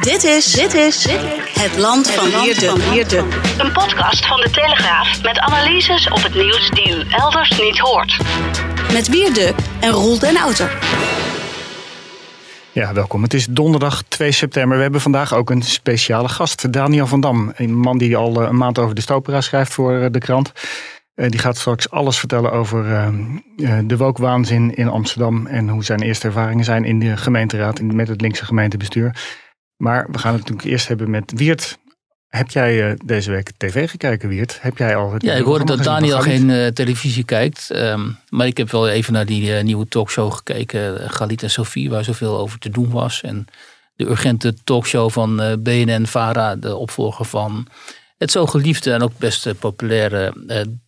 Dit is, dit is het land van Wierde. Een podcast van de Telegraaf met analyses op het nieuws die u elders niet hoort. Met Wierde en Roel den Outer. Ja, welkom. Het is donderdag 2 september. We hebben vandaag ook een speciale gast, Daniel van Dam. Een man die al eh, een maand over de stopera schrijft voor eh, de krant. Eh, die gaat straks alles vertellen over de wookwaanzin in Amsterdam en hoe zijn eerste ervaringen zijn in de gemeenteraad met het linkse gemeentebestuur. Maar we gaan het natuurlijk eerst hebben met Wiert. Heb jij uh, deze week tv gekeken, Wiert? Heb jij al het Ja, ik hoorde dat Daniel geen uh, televisie kijkt. Um, maar ik heb wel even naar die uh, nieuwe talkshow gekeken. Galit en Sophie, waar zoveel over te doen was. En de urgente talkshow van BNN-Vara, de opvolger van het zo geliefde en ook best populaire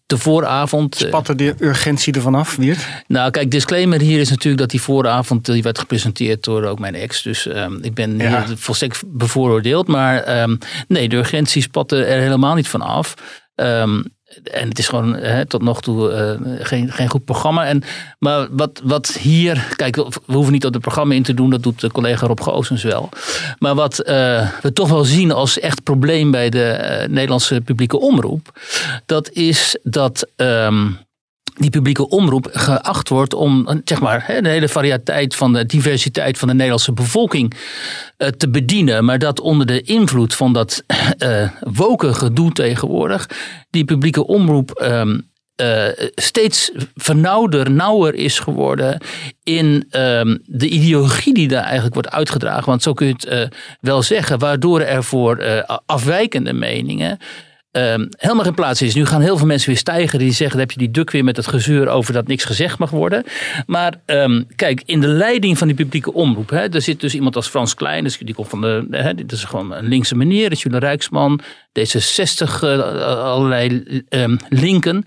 de vooravond. Spatte de urgentie ervan af, Wiert? Nou, kijk, disclaimer hier is natuurlijk dat die vooravond die werd gepresenteerd door ook mijn ex. Dus um, ik ben ja. hier volstrekt bevooroordeeld. Maar um, nee, de urgentie spatte er helemaal niet van af. Um, en het is gewoon hè, tot nog toe uh, geen, geen goed programma. En, maar wat, wat hier, kijk, we hoeven niet op het programma in te doen, dat doet de collega Rob Goosens wel. Maar wat uh, we toch wel zien als echt probleem bij de Nederlandse publieke omroep, dat is dat. Um, die publieke omroep geacht wordt om zeg maar, de hele variëteit van de diversiteit van de Nederlandse bevolking te bedienen. Maar dat onder de invloed van dat uh, woken gedoe tegenwoordig, die publieke omroep um, uh, steeds vernauwder, nauwer is geworden in um, de ideologie die daar eigenlijk wordt uitgedragen. Want zo kun je het wel zeggen, waardoor er voor afwijkende meningen Um, helemaal geen plaats is. Nu gaan heel veel mensen weer stijgen die zeggen: dan heb je die duk weer met het gezeur over dat niks gezegd mag worden. Maar um, kijk, in de leiding van die publieke omroep, hè, daar zit dus iemand als Frans Klein, dus die komt van de, hè, dit is gewoon een linkse meneer, dat is Rijksman, D66, uh, allerlei um, linken.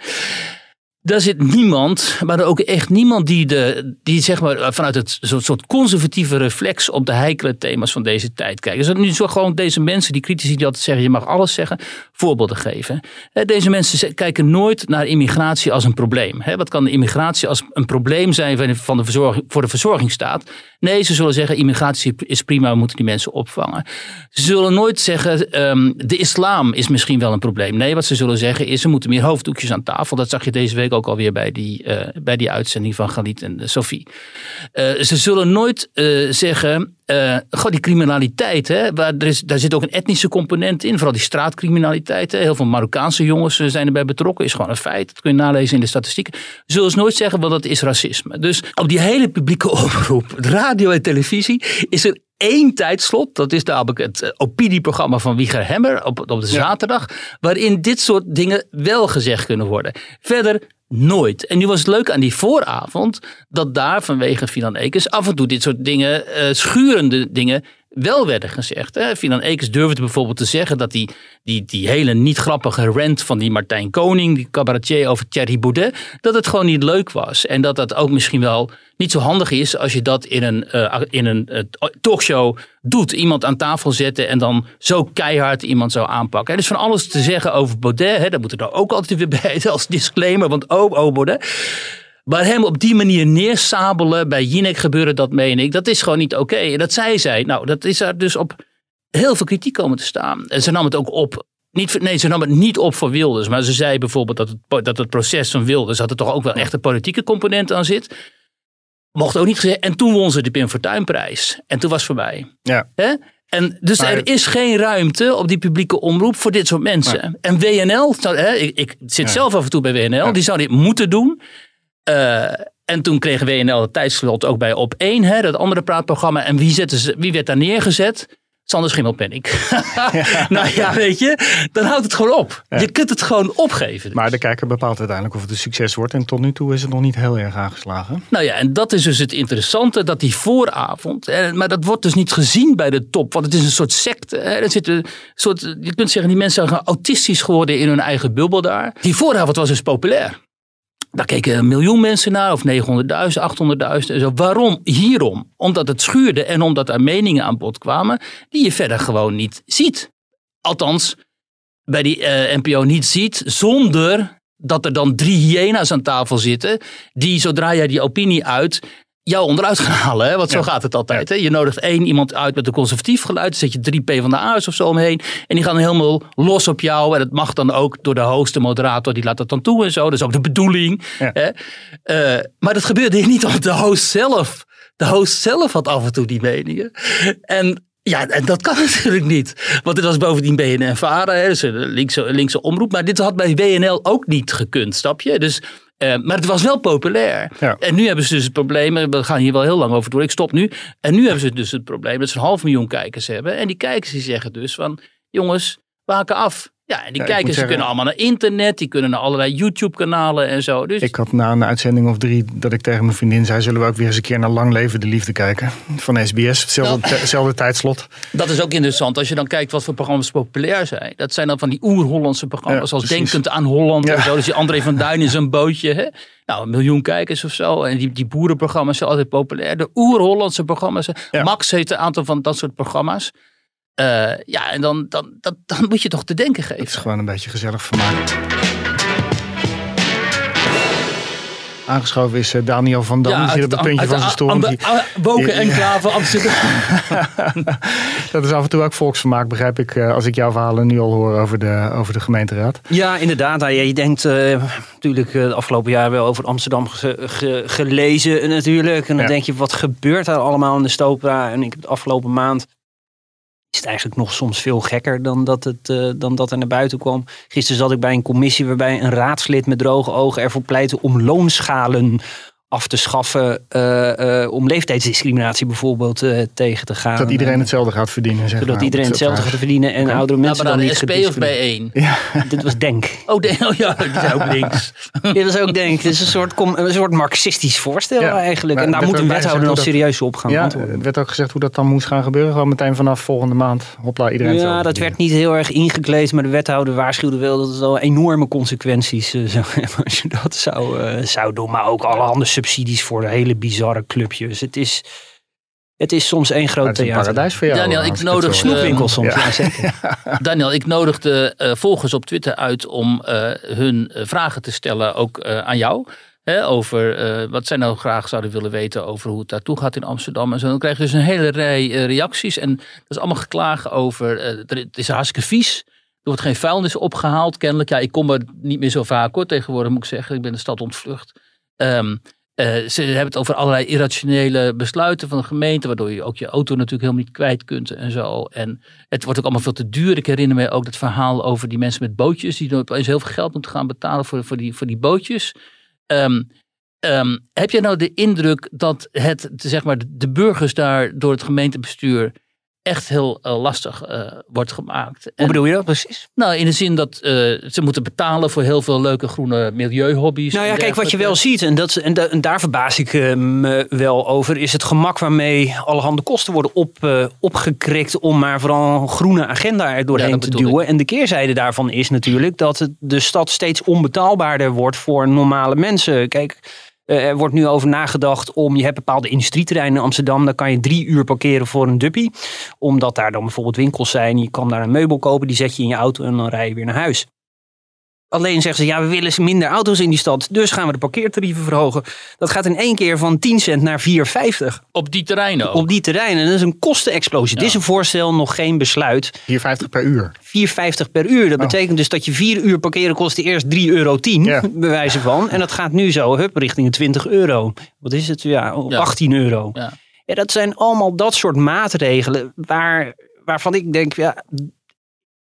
Daar zit niemand, maar ook echt niemand die, de, die zeg maar vanuit het soort conservatieve reflex op de heikele thema's van deze tijd kijkt. Dus nu zo gewoon deze mensen, die critici die altijd zeggen, je mag alles zeggen, voorbeelden geven. Deze mensen kijken nooit naar immigratie als een probleem. Wat kan de immigratie als een probleem zijn van de verzorging, voor de verzorgingsstaat? Nee, ze zullen zeggen, immigratie is prima, we moeten die mensen opvangen. Ze zullen nooit zeggen, um, de islam is misschien wel een probleem. Nee, wat ze zullen zeggen is, er moeten meer hoofddoekjes aan tafel. Dat zag je deze week ook alweer bij die, uh, bij die uitzending van Galit en Sophie. Uh, ze zullen nooit zeggen, goh, die criminaliteit, hè, waar er is, daar zit ook een etnische component in. Vooral die straatcriminaliteit. Hè. Heel veel Marokkaanse jongens zijn erbij betrokken. Is gewoon een feit. Dat kun je nalezen in de statistieken. Zullen ze nooit zeggen, wel dat is racisme. Dus op die hele publieke oproep, radio en televisie, is er één tijdslot. Dat is namelijk het opinieprogramma van Wieger Hemmer op, op de zaterdag. Waarin dit soort dingen wel gezegd kunnen worden. Verder Nooit. En nu was het leuk aan die vooravond dat daar vanwege Finan Ekens af en toe dit soort dingen, uh, schurende dingen, wel werden gezegd. Hè. Finan Ekens durfde bijvoorbeeld te zeggen dat die, die, die hele niet grappige rant van die Martijn Koning, die cabaretier over Thierry Baudet, dat het gewoon niet leuk was. En dat dat ook misschien wel niet zo handig is als je dat in een, uh, in een uh, talkshow doet. Iemand aan tafel zetten en dan zo keihard iemand zo aanpakken. Er is van alles te zeggen over Baudet. Hè. Dat moet er dan ook altijd weer bij als disclaimer. Want oh, oh Baudet. Maar hem op die manier neersabelen, bij Jinek gebeurde dat, meen ik, dat is gewoon niet oké. Okay. En dat zei zij. Nou, dat is er dus op heel veel kritiek komen te staan. En ze nam het ook op. Niet, nee, ze nam het niet op voor Wilders. Maar ze zei bijvoorbeeld dat het, dat het proces van Wilders, dat er toch ook wel echt een politieke component aan zit. Mocht ook niet gezegd. En toen won ze de Pim Fortuynprijs. En toen was het voorbij. Ja. Hè? En dus maar, er is geen ruimte op die publieke omroep voor dit soort mensen. Maar, en WNL, hè, ik, ik zit ja. zelf af en toe bij WNL, ja. die zou dit moeten doen. Uh, en toen kregen WNL het tijdslot ook bij Op 1, hè, dat andere praatprogramma. En wie, ze, wie werd daar neergezet? Sander Schimmelpenning. Ja. nou ja, weet je, dan houdt het gewoon op. Ja. Je kunt het gewoon opgeven. Maar de kijker bepaalt uiteindelijk of het een succes wordt. En tot nu toe is het nog niet heel erg aangeslagen. Nou ja, en dat is dus het interessante, dat die vooravond, maar dat wordt dus niet gezien bij de top. Want het is een soort secte. Hè, zit een soort, je kunt zeggen, die mensen zijn autistisch geworden in hun eigen bubbel daar. Die vooravond was dus populair. Daar keken een miljoen mensen naar, of 900.000, 800.000. Waarom? Hierom. Omdat het schuurde en omdat er meningen aan bod kwamen die je verder gewoon niet ziet. Althans, bij die uh, NPO niet ziet zonder dat er dan drie hyena's aan tafel zitten. die zodra jij die opinie uit jou onderuit gaan halen. Hè? Want zo gaat het altijd. Hè? Je nodigt één iemand uit met een conservatief geluid. Dan zet je drie P van de A's of zo omheen. En die gaan helemaal los op jou. En dat mag dan ook door de host, de moderator. Die laat dat dan toe en zo. Dat is ook de bedoeling. Hè? Uh, maar dat gebeurde hier niet omdat de host zelf... De host zelf had af en toe die meningen. En ja, en dat kan natuurlijk niet. Want dit was bovendien BNN-Vara, dus een linkse, linkse omroep. Maar dit had bij WNL ook niet gekund, snap je? Dus uh, maar het was wel populair. Ja. En nu hebben ze dus het probleem, we gaan hier wel heel lang over door, ik stop nu. En nu hebben ze dus het probleem dat ze een half miljoen kijkers hebben. En die kijkers die zeggen dus van, jongens, waken af. Ja, en die kijkers kunnen allemaal naar internet, die kunnen naar allerlei YouTube-kanalen en zo. Dus... Ik had na een uitzending of drie dat ik tegen mijn vriendin zei: zullen we ook weer eens een keer naar Lang Leven de Liefde kijken? Van SBS, hetzelfde, nou, tijdslot. Dat is ook interessant. Als je dan kijkt wat voor programma's populair zijn. Dat zijn dan van die oer-Hollandse programma's, zoals Denkend aan Holland en zo. Dus die André van Duin is een bootje. Hè? Nou, een miljoen kijkers of zo. En die, die boerenprogramma's zijn altijd populair. De oer-Hollandse programma's. Max heeft een aantal van dat soort programma's. Uh, ja, en dan, dan, dat, dan moet je toch te denken geven. Het is gewoon een beetje gezellig vermaak. Aangeschoven is uh, Daniel van Dam. Ja, die zit op het puntje van zijn stoel. Woken enclave Amsterdam. dat is af en toe ook volksvermaak, begrijp ik. Uh, als ik jouw verhalen nu al hoor over de, over de gemeenteraad. Ja, inderdaad. Je denkt natuurlijk de afgelopen jaar wel over Amsterdam gelezen natuurlijk. En dan denk je, wat gebeurt daar allemaal in de Stopra? En ik heb de afgelopen maand is het eigenlijk nog soms veel gekker dan dat, het, uh, dan dat er naar buiten kwam. Gisteren zat ik bij een commissie waarbij een raadslid met droge ogen ervoor pleitte om loonschalen af te schaffen uh, uh, om leeftijdsdiscriminatie bijvoorbeeld uh, tegen te gaan. Dat iedereen hetzelfde gaat verdienen. Zeg Zodat iedereen hetzelfde gaat verdienen en oudere mensen nou, maar dan, dan niet SP of bij Ja. Dit was Denk. Oh, denk, oh ja, dit is ook links. Dit was ook Denk. Het is een soort, een soort marxistisch voorstel ja. eigenlijk. en daar moet een wethouder dan serieus op gaan ja, antwoorden. Er werd ook gezegd hoe dat dan moest gaan gebeuren. Gewoon meteen vanaf volgende maand. Hopla, iedereen Ja, dat werd niet heel erg ingekleed. Maar de wethouder waarschuwde wel dat het wel enorme consequenties zou hebben als je dat zou, zou doen. Maar ook allerhande subsidies voor de hele bizarre clubjes. Het is, het is soms één groot theater. Een paradijs voor jou. Daniel, ik nodig snoepwinkels soms. Ja. zeker. Daniel, ik nodigde uh, volgers op Twitter uit om uh, hun vragen te stellen, ook uh, aan jou. Hè, over wat zij nou graag zouden willen weten over hoe het daartoe gaat in Amsterdam. En zo. Dan krijg je dus een hele rij reacties. En dat is allemaal geklagen over. het is hartstikke vies. Er wordt geen vuilnis opgehaald, kennelijk. Ja, ik kom er niet meer zo vaak hoor, tegenwoordig moet ik zeggen. Ik ben de stad ontvlucht. Um, uh, ze hebben het over allerlei irrationele besluiten van de gemeente, waardoor je ook je auto natuurlijk helemaal niet kwijt kunt en zo. En het wordt ook allemaal veel te duur. Ik herinner me ook dat verhaal over die mensen met bootjes, die opeens heel veel geld moeten gaan betalen voor, voor, die, voor die bootjes. Um, um, heb jij nou de indruk dat het, zeg maar, de burgers daar door het gemeentebestuur echt heel uh, lastig uh, wordt gemaakt. Hoe en, bedoel je dat precies? Nou, in de zin dat uh, ze moeten betalen voor heel veel leuke groene milieuhobby's. Nou ja, kijk, wat je wel ziet, en, dat, en, da, en daar verbaas ik me wel over, is het gemak waarmee allerhande kosten worden op, opgekrikt om maar vooral een groene agenda er doorheen ja, te duwen. Ik. En de keerzijde daarvan is natuurlijk dat het, de stad steeds onbetaalbaarder wordt voor normale mensen. Kijk, er wordt nu over nagedacht om, je hebt bepaalde industrieterreinen in Amsterdam, daar kan je drie uur parkeren voor een duppie. Omdat daar dan bijvoorbeeld winkels zijn, je kan daar een meubel kopen, die zet je in je auto en dan rij je weer naar huis. Alleen zeggen ze, ja, we willen minder auto's in die stad, dus gaan we de parkeertarieven verhogen. Dat gaat in één keer van 10 cent naar 4,50. Op die terreinen ook? Op die terreinen. Dat is een kostenexplosie. Ja. Dit is een voorstel, nog geen besluit. 4,50 per uur? 4,50 per uur. Dat oh. betekent dus dat je 4 uur parkeren kostte eerst 3,10 euro, ja. bij wijze van. En dat gaat nu zo, hup, richting 20 euro. Wat is het? Ja, 18 euro. Ja. ja, dat zijn allemaal dat soort maatregelen waar, waarvan ik denk, ja,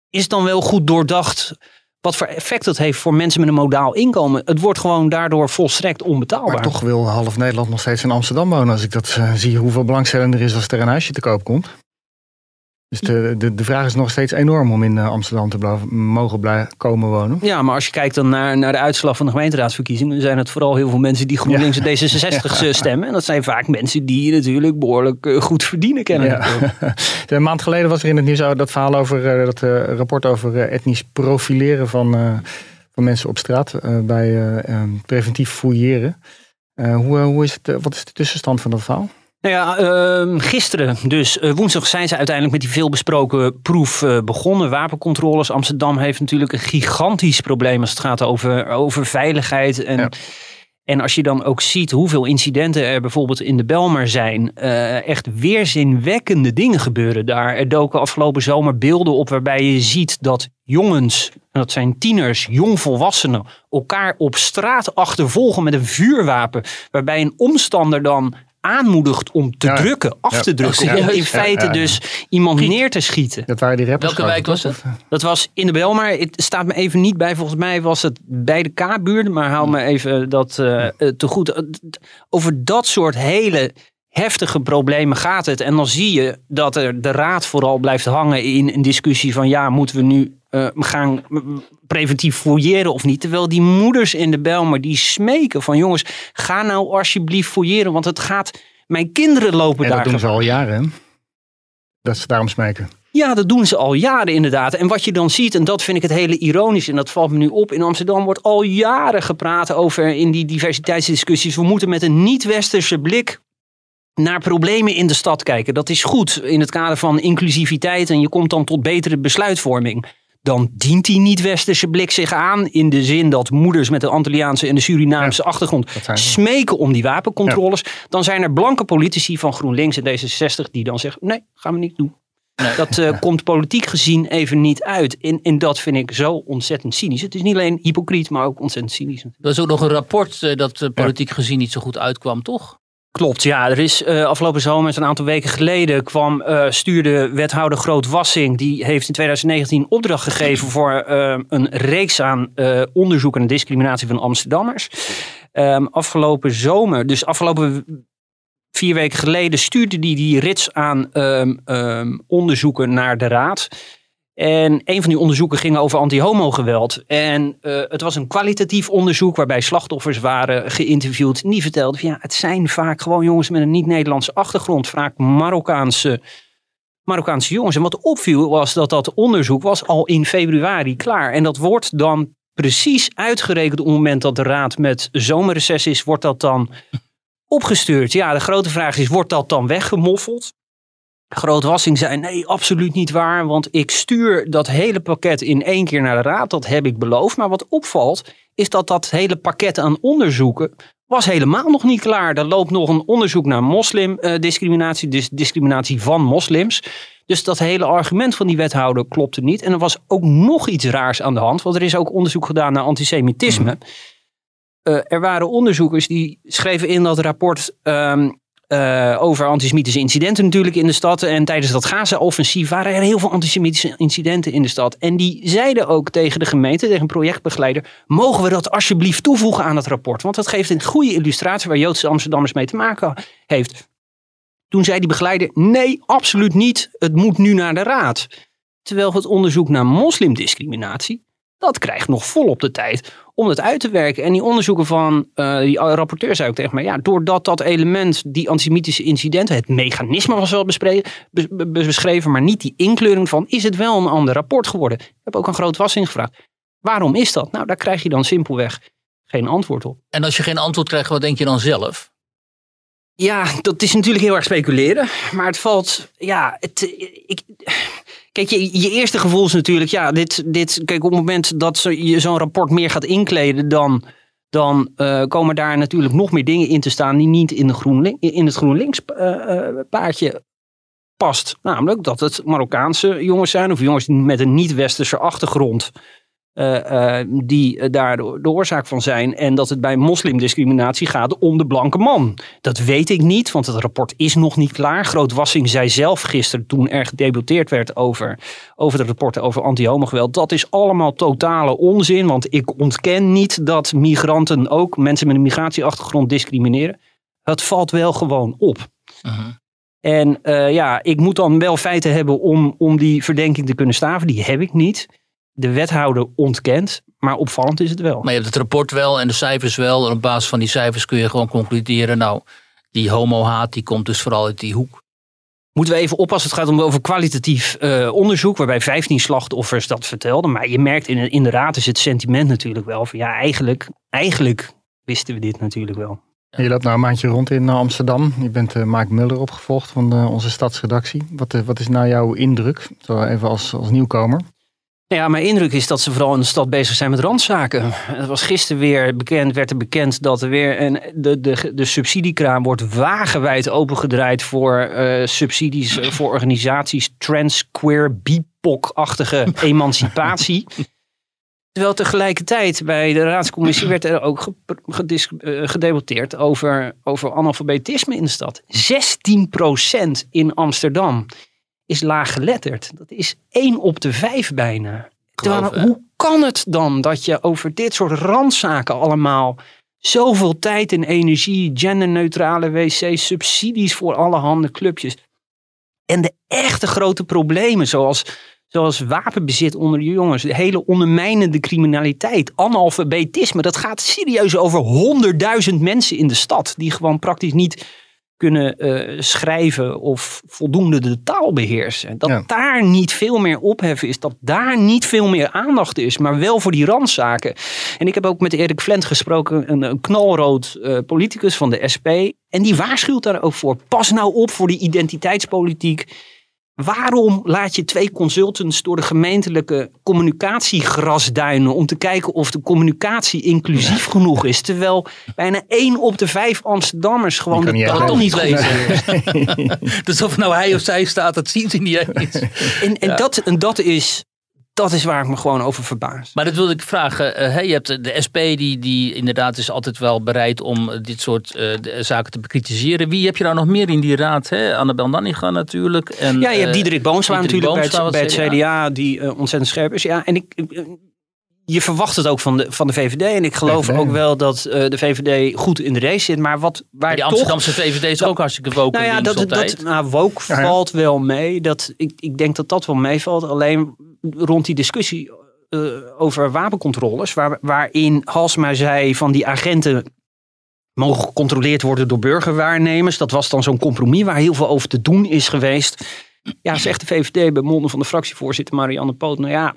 is dan wel goed doordacht wat voor effect dat heeft voor mensen met een modaal inkomen. Het wordt gewoon daardoor volstrekt onbetaalbaar. Maar toch wil half Nederland nog steeds in Amsterdam wonen. Als ik dat uh, zie, hoeveel belangstelling er is als er een huisje te koop komt. Dus de, de, de vraag is nog steeds enorm om in eh, Amsterdam te blijven, mogen blijven komen wonen. Ja, maar als je kijkt dan naar, naar de uitslag van de gemeenteraadsverkiezingen, dan zijn het vooral heel veel mensen die GroenLinks en D66 stemmen. En dat zijn vaak mensen die natuurlijk behoorlijk uh, goed verdienen kennen. Ja. een maand geleden was er in het nieuws dat verhaal over dat rapport over etnisch profileren van, van mensen op straat bij preventief fouilleren. hoe, hoe is het, wat is de tussenstand van dat verhaal? Nou ja, uh, gisteren, dus uh, woensdag, zijn ze uiteindelijk met die veelbesproken proef uh, begonnen. Wapencontroles. Amsterdam heeft natuurlijk een gigantisch probleem als het gaat over, over veiligheid. En, ja. en als je dan ook ziet hoeveel incidenten er bijvoorbeeld in de Belmer zijn. Uh, echt weerzinwekkende dingen gebeuren daar. Er doken afgelopen zomer beelden op waarbij je ziet dat jongens, dat zijn tieners, jongvolwassenen, elkaar op straat achtervolgen met een vuurwapen. Waarbij een omstander dan aanmoedigt om te drukken, af te drukken. Om in feite dus iemand neer te schieten. Dat waren die rappers. Welke wijk was het? Dat was in de Belmar. Het staat me even niet bij. Volgens mij was het bij de K-buurt. Maar haal me even dat uh, te goed. Over dat soort hele heftige problemen gaat het. En dan zie je dat er de raad vooral blijft hangen in een discussie van ja, moeten we nu uh, gaan preventief fouilleren of niet. Terwijl die moeders in de Belmer die smeken van jongens, ga nou alsjeblieft fouilleren, want het gaat, mijn kinderen lopen en daar. dat doen ze al jaren, hè? Dat ze daarom smeken. Ja, dat doen ze al jaren inderdaad. En wat je dan ziet, en dat vind ik het hele ironisch, en dat valt me nu op. In Amsterdam wordt al jaren gepraat over in die diversiteitsdiscussies. We moeten met een niet-westerse blik naar problemen in de stad kijken. Dat is goed in het kader van inclusiviteit en je komt dan tot betere besluitvorming dan dient die niet-westerse blik zich aan. In de zin dat moeders met de Antilliaanse en de Surinaamse achtergrond smeken om die wapencontroles. Dan zijn er blanke politici van GroenLinks en D66 die dan zeggen: nee, gaan we niet doen. Nee. Dat uh, komt politiek gezien even niet uit. En, en dat vind ik zo ontzettend cynisch. Het is niet alleen hypocriet, maar ook ontzettend cynisch. Er is ook nog een rapport uh, dat uh, politiek gezien niet zo goed uitkwam, toch? Klopt, ja. Er is uh, afgelopen zomer, een aantal weken geleden, kwam, uh, stuurde wethouder Groot Wassing. Die heeft in 2019 opdracht gegeven voor uh, een reeks aan onderzoek en discriminatie van Amsterdammers. Um, afgelopen zomer, dus afgelopen vier weken geleden, stuurde hij die, die rits aan um, um, onderzoeken naar de raad. En een van die onderzoeken ging over anti-homo-geweld. En uh, het was een kwalitatief onderzoek waarbij slachtoffers waren geïnterviewd. Die vertelden van ja, het zijn vaak gewoon jongens met een niet-Nederlandse achtergrond. Vaak Marokkaanse, Marokkaanse jongens. En wat opviel was dat dat onderzoek was al in februari klaar. En dat wordt dan precies uitgerekend op het moment dat de raad met zomerreces is, wordt dat dan opgestuurd. Ja, de grote vraag is, wordt dat dan weggemoffeld? Grootwassing zei nee, absoluut niet waar, want ik stuur dat hele pakket in één keer naar de raad, dat heb ik beloofd. Maar wat opvalt is dat dat hele pakket aan onderzoeken was helemaal nog niet klaar. Er loopt nog een onderzoek naar moslimdiscriminatie, dus discriminatie van moslims. Dus dat hele argument van die wethouder klopte niet. En er was ook nog iets raars aan de hand, want er is ook onderzoek gedaan naar antisemitisme. Uh, er waren onderzoekers die schreven in dat rapport um, uh, over antisemitische incidenten natuurlijk in de stad. En tijdens dat Gaza-offensief waren er heel veel antisemitische incidenten in de stad. En die zeiden ook tegen de gemeente, tegen een projectbegeleider... mogen we dat alsjeblieft toevoegen aan het rapport? Want dat geeft een goede illustratie waar Joodse Amsterdammers mee te maken heeft. Toen zei die begeleider, nee, absoluut niet. Het moet nu naar de raad. Terwijl het onderzoek naar moslimdiscriminatie dat krijgt nog volop de tijd om het uit te werken. En die onderzoeken van uh, die rapporteur zei ook tegen mij, ja, doordat dat element, die antisemitische incidenten, het mechanisme was wel beschreven, maar niet die inkleuring van, is het wel een ander rapport geworden? Ik heb ook een groot wassing gevraagd. Waarom is dat? Nou, daar krijg je dan simpelweg geen antwoord op. En als je geen antwoord krijgt, wat denk je dan zelf? Ja, dat is natuurlijk heel erg speculeren. Maar het valt, ja, het, ik, Kijk, je, je eerste gevoel is natuurlijk, ja, dit, dit, kijk, op het moment dat je zo'n rapport meer gaat inkleden, dan, dan uh, komen daar natuurlijk nog meer dingen in te staan die niet in, de GroenLink, in het GroenLinks uh, uh, paardje past. Namelijk dat het Marokkaanse jongens zijn of jongens met een niet-westerse achtergrond. Uh, uh, die daar de, oorzaak van zijn. En dat het bij moslimdiscriminatie gaat om de blanke man. Dat weet ik niet, want het rapport is nog niet klaar. Groot Wassing zei zelf gisteren, toen er gedebatteerd werd over, over de rapporten over anti-homogeweld. Dat is allemaal totale onzin, want ik ontken niet dat migranten ook mensen met een migratieachtergrond discrimineren. Het valt wel gewoon op. Uh -huh. En uh, ja, ik moet dan wel feiten hebben om, om die verdenking te kunnen staven. Die heb ik niet de wethouder ontkent, maar opvallend is het wel. Maar je hebt het rapport wel en de cijfers wel. En op basis van die cijfers kun je gewoon concluderen, nou, die homo-haat die komt dus vooral uit die hoek. Moeten we even oppassen, het gaat om over kwalitatief uh, onderzoek, waarbij 15 slachtoffers dat vertelden. Maar je merkt in, in de raad is het sentiment natuurlijk wel van ja, eigenlijk, eigenlijk wisten we dit natuurlijk wel. Je loopt nou een maandje rond in Amsterdam. Je bent uh, Mark Muller opgevolgd van onze stadsredactie. Wat, wat is nou jouw indruk, zo even als, als nieuwkomer? Ja, mijn indruk is dat ze vooral in de stad bezig zijn met randzaken. Het was gisteren weer bekend, werd er bekend dat er weer een, de, de, de subsidiekraan wordt wagenwijd opengedraaid voor uh, subsidies voor organisaties trans, queer, BIPOC-achtige emancipatie. Terwijl tegelijkertijd bij de raadscommissie werd er ook eh, gedebatteerd over, over analfabetisme in de stad. 16% in Amsterdam is laaggeletterd. Dat is één op de vijf bijna. Hoe kan het dan dat je over dit soort randzaken allemaal zoveel tijd en energie, genderneutrale wc's, subsidies voor allerhande clubjes. En de echte grote problemen, zoals, zoals wapenbezit onder de jongens, de hele ondermijnende criminaliteit, analfabetisme, dat gaat serieus over honderdduizend mensen in de stad die gewoon praktisch niet kunnen uh, schrijven of voldoende de taal beheersen. Dat daar niet veel meer opheffen is, dat daar niet veel meer aandacht is, maar wel voor die randzaken. En ik heb ook met Erik Flent gesproken, een, een knalrood uh, politicus van de SP. En die waarschuwt daar ook voor. Pas nou op voor die identiteitspolitiek Waarom laat je twee consultants door de gemeentelijke communicatie grasduinen om te kijken of de communicatie inclusief genoeg is? Terwijl bijna één op de vijf Amsterdammers gewoon de taal niet lezen. dus of nou hij of zij staat, dat zien ze niet eens. En, en, dat, en dat is dat is waar ik me gewoon over verbaas. Maar dat wilde ik vragen. Uh, je hebt de SP die, die inderdaad is altijd wel bereid om dit soort uh, zaken te bekritiseren. Wie heb je nou nog meer in die raad? Hè? Annabel Nanninga natuurlijk. En, ja, je hebt eh, Diederik Boomsma natuurlijk Boomsma bij het, bij het CDA, die ontzettend scherp is. Ja, en ik, je verwacht het ook van de, van de VVD. En ik geloof ook wel dat uh, de VVD goed in de race zit. Maar wat waar de Amsterdamse VVD is ook hartstikke woke. Nou ja, dat, dat, nou, woke valt wel mee. Dat, ik, ik denk dat dat wel meevalt. Alleen rond die discussie uh, over wapencontroles. Waar, waarin Halsma zei van die agenten mogen gecontroleerd worden door burgerwaarnemers. Dat was dan zo'n compromis waar heel veel over te doen is geweest. Ja, zegt de VVD bij monden van de fractievoorzitter Marianne Poot. Nou ja,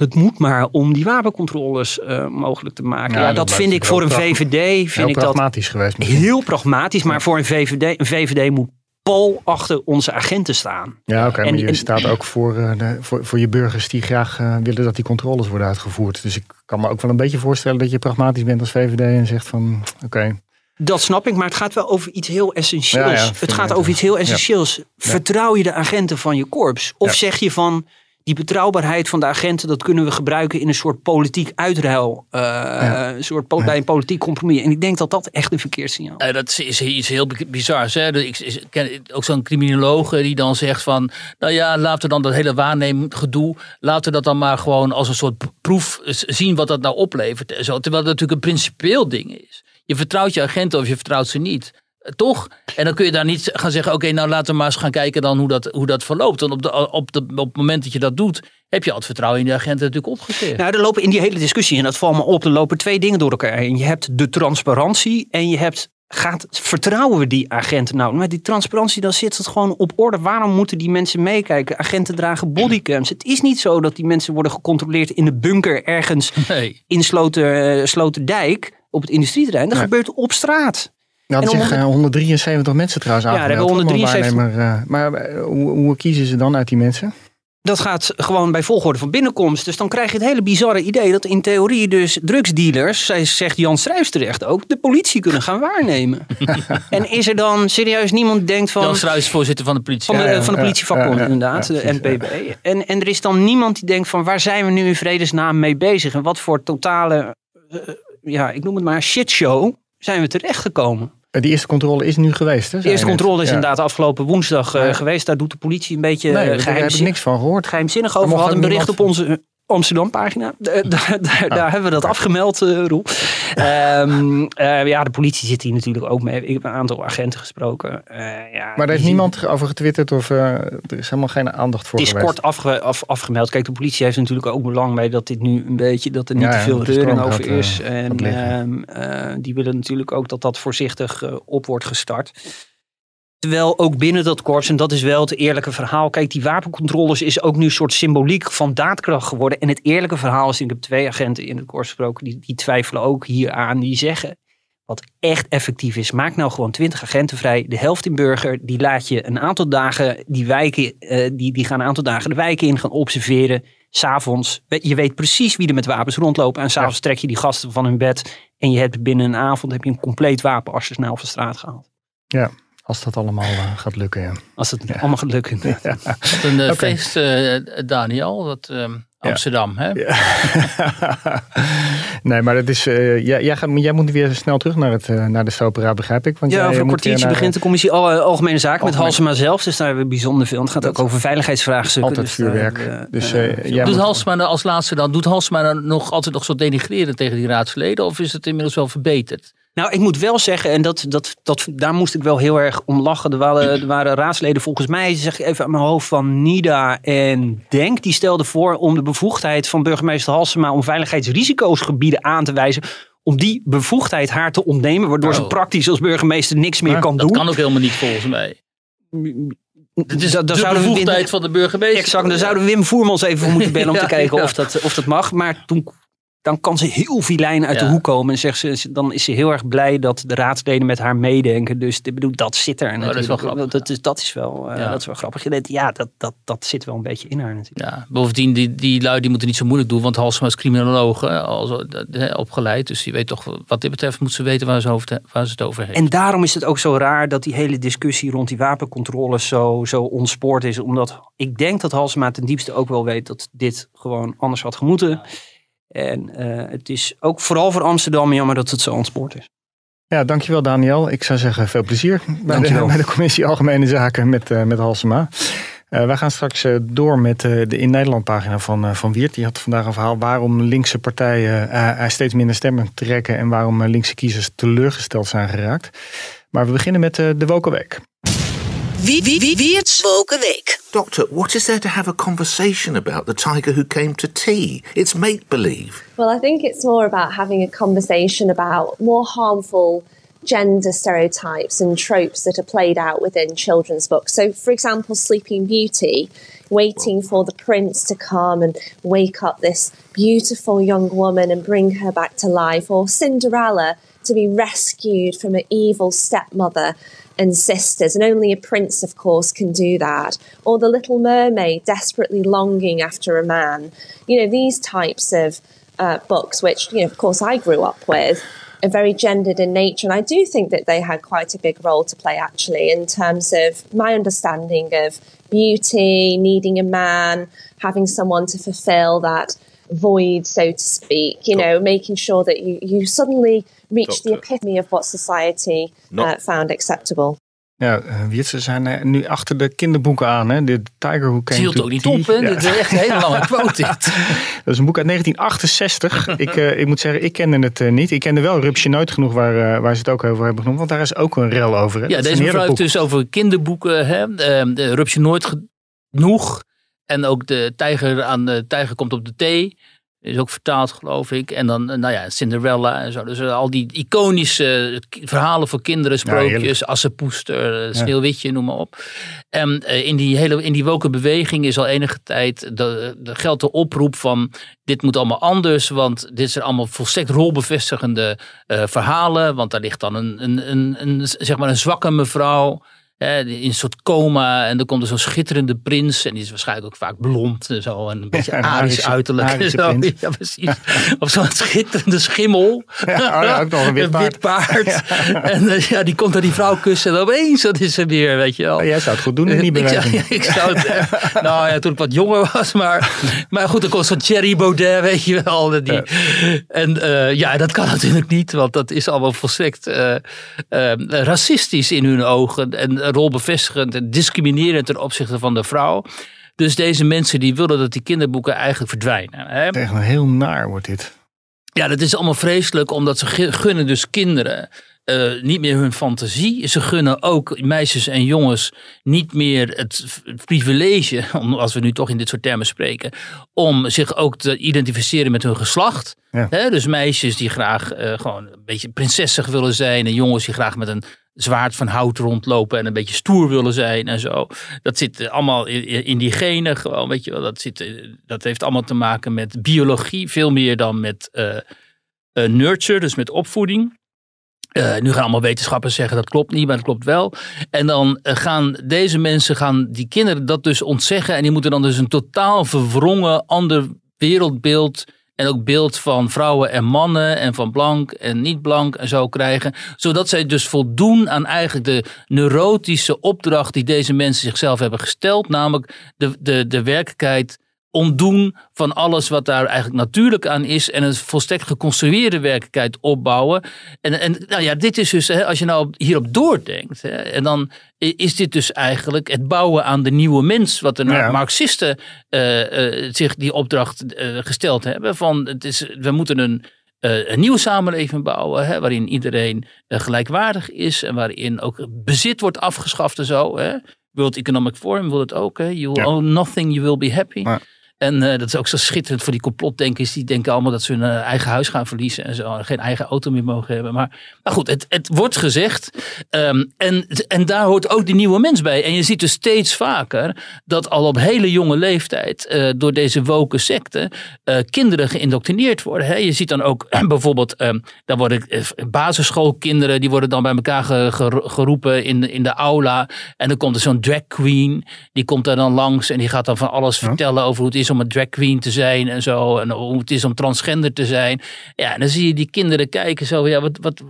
het moet maar om die wapencontroles uh, mogelijk te maken. Ja, dat, vind ik voor een VVD vind ik pragmatisch dat geweest. Heel pragmatisch, maar voor een VVD, een VVD moet pal achter onze agenten staan. Ja, oké, maar je staat ook voor, uh, de, voor, voor je burgers die graag uh, willen dat die controles worden uitgevoerd. Dus ik kan me ook wel een beetje voorstellen dat je pragmatisch bent als VVD en zegt van oké. Dat snap ik, maar het gaat wel over iets heel essentieels. Ja, ja, het gaat over iets heel essentieels. Vertrouw je de agenten van je korps? Of zeg je van, die betrouwbaarheid van de agenten, dat kunnen we gebruiken in een soort politiek uitruil. Uh, een soort bij een politiek compromis. En ik denk dat dat echt een verkeerssignaal is. Uh, dat is iets heel bizars. Hè? Ik ken ook zo'n criminoloog die dan zegt van, nou ja, laten we dan dat hele waarnemgedoe, laten we dat dan maar gewoon als een soort proef zien wat dat nou oplevert. Zo, terwijl dat natuurlijk een principieel ding is. Je vertrouwt je agenten of je vertrouwt ze niet. Toch? En dan kun je daar niet gaan zeggen: oké, nou laten we maar eens gaan kijken dan hoe dat, hoe dat verloopt. Want op, de, op, de, op het moment dat je dat doet, heb je al het vertrouwen in de agenten natuurlijk opgegeven. Nou, er lopen in die hele discussie, en dat valt me op, er lopen twee dingen door elkaar heen. Je hebt de transparantie en je hebt. Gaat, vertrouwen we die agenten nou? Maar die transparantie, dan zit het gewoon op orde. Waarom moeten die mensen meekijken? Agenten dragen bodycams. Het is niet zo dat die mensen worden gecontroleerd in de bunker ergens nee. in Sloter, uh, Sloterdijk op het industrieterrein. Dat gebeurt op straat. Nou, dat zeggen 173 mensen trouwens aan. Ja, hebben 173. Uh, maar eh, hoe, hoe kiezen ze dan uit die mensen? Dat gaat gewoon bij volgorde van binnenkomst. Dus dan krijg je het hele bizarre idee dat in theorie dus drugsdealers, zij zegt Jan Struijs terecht ook, de politie kunnen gaan waarnemen. en is er dan serieus niemand die denkt van... Jan Struijs, voorzitter van de politie. Van de, van de politievakbond inderdaad, de NPB. En, en er is dan niemand die denkt van waar zijn we nu in vredesnaam mee bezig? En wat voor totale, uh, ja ik noem het maar shitshow zijn we terechtgekomen. De eerste controle is nu geweest. Hè, de eerste controle is inderdaad afgelopen woensdag uh, geweest. Daar doet de politie een beetje nee, geheimzinnig. Daar heb ik niks van gehoord. Geheimzinnig over. We hadden een bericht op onze Amsterdam-pagina. Daar, daar, daar, hebben we dat afgemeld, uh, Roel. Um, uh, ja, de politie zit hier natuurlijk ook mee. Ik heb een aantal agenten gesproken. Uh, ja, maar daar heeft niemand over getwitterd of er is helemaal geen aandacht voor Het is kort afge, af, afgemeld. Kijk, de politie heeft natuurlijk ook belang bij dat dit nu een beetje, dat er niet te veel reuring over is. en ehm, die willen natuurlijk ook dat dat voorzichtig op wordt gestart. Terwijl ook binnen dat korps, en dat is wel het eerlijke verhaal. Kijk, die wapencontroles is ook nu een soort symboliek van daadkracht geworden. En het eerlijke verhaal is, ik heb twee agenten in het korps gesproken, die, die twijfelen ook hier aan. Die zeggen, wat echt effectief is. Maak nou gewoon 20 agenten vrij, de helft in burger. Die laat je een aantal dagen, die, wijken, uh, die, die gaan een aantal dagen de wijken in gaan observeren. S'avonds, je weet precies wie er met wapens rondlopen. En s'avonds ja. trek je die gasten van hun bed. En je hebt binnen een avond heb je een compleet wapenarsenaal van straat gehaald. Ja, als dat allemaal uh, gaat lukken. Ja. Als het allemaal gaat lukken. Ja. Een uh, okay. feest, uh, Daniel. Dat, ehm, Amsterdam, hè? Ja. nee, maar dat is, uh, jij, jij, gaat, jij moet weer snel terug naar, het, uh, naar de Stopera, begrijp ik. Want ja, over een kwartiertje naar, begint de commissie Algemene Zaken met Halsema zelf. Dus daar hebben we bijzonder veel. Het gaat ook over veiligheidsvraagstukken. Altijd dus vuurwerk. Uh, dus, doet moet... Halsema als laatste dan, doet Halsema dan nog altijd nog zo denigreren tegen die raadsleden? Of is het inmiddels wel verbeterd? Nou, ik moet wel zeggen, en dat, dat, dat, daar moest ik wel heel erg om lachen. Er waren, er waren raadsleden, volgens mij, zeg ik even aan mijn hoofd, van NIDA en DENK. Die stelden voor om de bevoegdheid van burgemeester Halsema om veiligheidsrisico's aan te wijzen. Om die bevoegdheid haar te ontnemen, waardoor ze oh. praktisch als burgemeester niks meer kan doen. Dat kan ook helemaal niet volgens mij. Het is da, de bevoegdheid van de burgemeester. Exact, daar zouden we Wim Voermans even voor moeten bellen om te kijken ja. of, dat, of dat mag. Maar toen dan kan ze heel vilijn uit de hoek komen. En zegt ze, dan is ze heel erg blij dat de raadsleden met haar meedenken. Dus ik bedoel, dat zit er. Oh, dat is wel grappig. Dat is, dat is, wel, uh, ja. dat is wel grappig. Ja, dat, dat, dat zit wel een beetje in haar natuurlijk. Ja, bovendien, die, die lui die moeten niet zo moeilijk doen. Want Halsema is criminoloog al opgeleid. Dus die weet toch, wat dit betreft moet ze weten waar ze, over, waar ze het over heeft. En daarom is het ook zo raar dat die hele discussie rond die wapencontroles zo, zo ontspoord is. Omdat ik denk dat Halsema ten diepste ook wel weet dat dit gewoon anders had gemoeten. En uh, het is ook vooral voor Amsterdam jammer dat het zo ontspoord is. Ja, dankjewel Daniel. Ik zou zeggen veel plezier bij, de, bij de, Commissie Algemene Zaken met, uh, met Halsema. Uh, wij gaan straks uh, door met de In Nederland pagina van, van Wiert. Die had vandaag een verhaal waarom linkse partijen steeds minder stemmen trekken en waarom linkse kiezers teleurgesteld zijn geraakt. Maar we beginnen met de Woken Week. Wie, wie, wie, Wiert's Woken Week. Doctor, what is there to have a conversation about the tiger who came to tea? It's make believe. Well, I think it's more about having a conversation about more harmful gender stereotypes and tropes that are played out within children's books. So, for example, Sleeping Beauty, waiting for the prince to come and wake up this beautiful young woman and bring her back to life, or Cinderella to be rescued from an evil stepmother and sisters, and only a prince, of course, can do that. Or the Little Mermaid desperately longing after a man. You know, these types of uh, books, which, you know, of course, I grew up with, are very gendered in nature. And I do think that they had quite a big role to play, actually, in terms of my understanding of beauty, needing a man, having someone to fulfill that void, so to speak, you know, making sure that you, you suddenly reach the epitome of what society uh, found acceptable. Ja, uh, ze zijn uh, nu achter de kinderboeken aan. Hè? De Tiger Who Came Zielt ook niet op, hè? Ja. Dit is echt een hele lange quote, dit. Dat is een boek uit 1968. ik, uh, ik moet zeggen, ik kende het uh, niet. Ik kende wel Rupsje Nooit genoeg waar, uh, waar ze het ook over hebben genoemd. Want daar is ook een rel over. Hè? Ja, deze mevrouw heeft dus over kinderboeken. Hè? Uh, Rupsje Nooit genoeg. En ook de tijger, aan de tijger komt op de thee. Is ook vertaald, geloof ik. En dan, nou ja, Cinderella en zo. Dus eh, al die iconische verhalen voor kinderen, sprookjes, ja, Assepoester, eh, Sneeuwwitje, noem maar op. En in die hele in die woke beweging is al enige tijd de, de geldt de oproep van dit moet allemaal anders, want dit zijn allemaal volstrekt rolbevestigende uh, verhalen. Want daar ligt dan een, een, een, een, zeg maar een zwakke mevrouw in een soort coma. En dan komt er zo'n schitterende prins. En die is waarschijnlijk ook vaak blond en zo. En een beetje ja, arisch uiterlijk. Zo. Ja, precies. of zo'n schitterende schimmel. Ja, oh ook nog een wit paard. Een wit paard. En uh, ja, die komt dan die vrouw kussen. En opeens, dat is er weer, weet je wel. jij zou het goed doen in die beweging. Ik, ik zou het, nou ja, toen ik wat jonger was. Maar, maar goed, dan komt zo'n Thierry Baudet, weet je wel. Die, En uh, ja, dat kan natuurlijk niet. Want dat is allemaal volstrekt uh, racistisch in hun ogen. En rolbevestigend en discriminerend ten opzichte van de vrouw. Dus deze mensen die willen dat die kinderboeken eigenlijk verdwijnen. Hè? Echt heel naar wordt dit. Ja, dat is allemaal vreselijk, omdat ze gunnen dus kinderen uh, niet meer hun fantasie. Ze gunnen ook meisjes en jongens niet meer het privilege, als we nu toch in dit soort termen spreken, om zich ook te identificeren met hun geslacht. Ja. dus meisjes die graag uh, gewoon een beetje prinsessig willen zijn en jongens die graag met een zwaard van hout rondlopen en een beetje stoer willen zijn en zo. Dat zit allemaal in, die genen gewoon, weet je wel. Dat, zit, dat heeft allemaal te maken met biologie, veel meer dan met uh, nurture, dus met opvoeding. Nu gaan allemaal wetenschappers zeggen dat klopt niet, maar dat klopt wel. En dan gaan deze mensen, gaan die kinderen dat dus ontzeggen. En die moeten dan dus een totaal verwrongen ander wereldbeeld en ook beeld van vrouwen en mannen en van blank en niet blank en zo krijgen. Zodat zij dus voldoen aan eigenlijk de neurotische opdracht die deze mensen zichzelf hebben gesteld. Namelijk de, de, de werkelijkheid ontdoen van alles wat daar eigenlijk natuurlijk aan is en een volstrekt geconstrueerde werkelijkheid opbouwen. En, en nou ja, dit is dus, hè, als je nou hierop doordenkt, hè, en dan is dit dus eigenlijk het bouwen aan de nieuwe mens, wat de Marxisten uh, uh, zich die opdracht uh, gesteld hebben. Van het is, we moeten een, een nieuwe samenleving bouwen, hè, waarin iedereen gelijkwaardig is en waarin ook bezit wordt afgeschaft en zo. Hè. World Economic Forum wil het ook. Hè. You will own nothing, you will be happy. En uh, dat is ook zo schitterend voor die complotdenkers. Die denken allemaal dat ze hun uh, eigen huis gaan verliezen en zo. En geen eigen auto meer mogen hebben. Maar, maar goed, het, het wordt gezegd. Um, en, en daar hoort ook die nieuwe mens bij. En je ziet dus steeds vaker dat al op hele jonge leeftijd uh, door deze woke secten kinderen geïndoctrineerd worden. Hè. Je ziet dan ook bijvoorbeeld, um, dan worden basisschoolkinderen, die worden dan bij elkaar geroepen in, in de aula. En dan komt er zo'n drag queen, die komt daar dan langs en die gaat dan van alles vertellen over hoe het is om een drag queen te zijn en zo. En hoe het is om transgender te zijn. Ja, en dan zie je die kinderen kijken zo. Ja, wat, wat,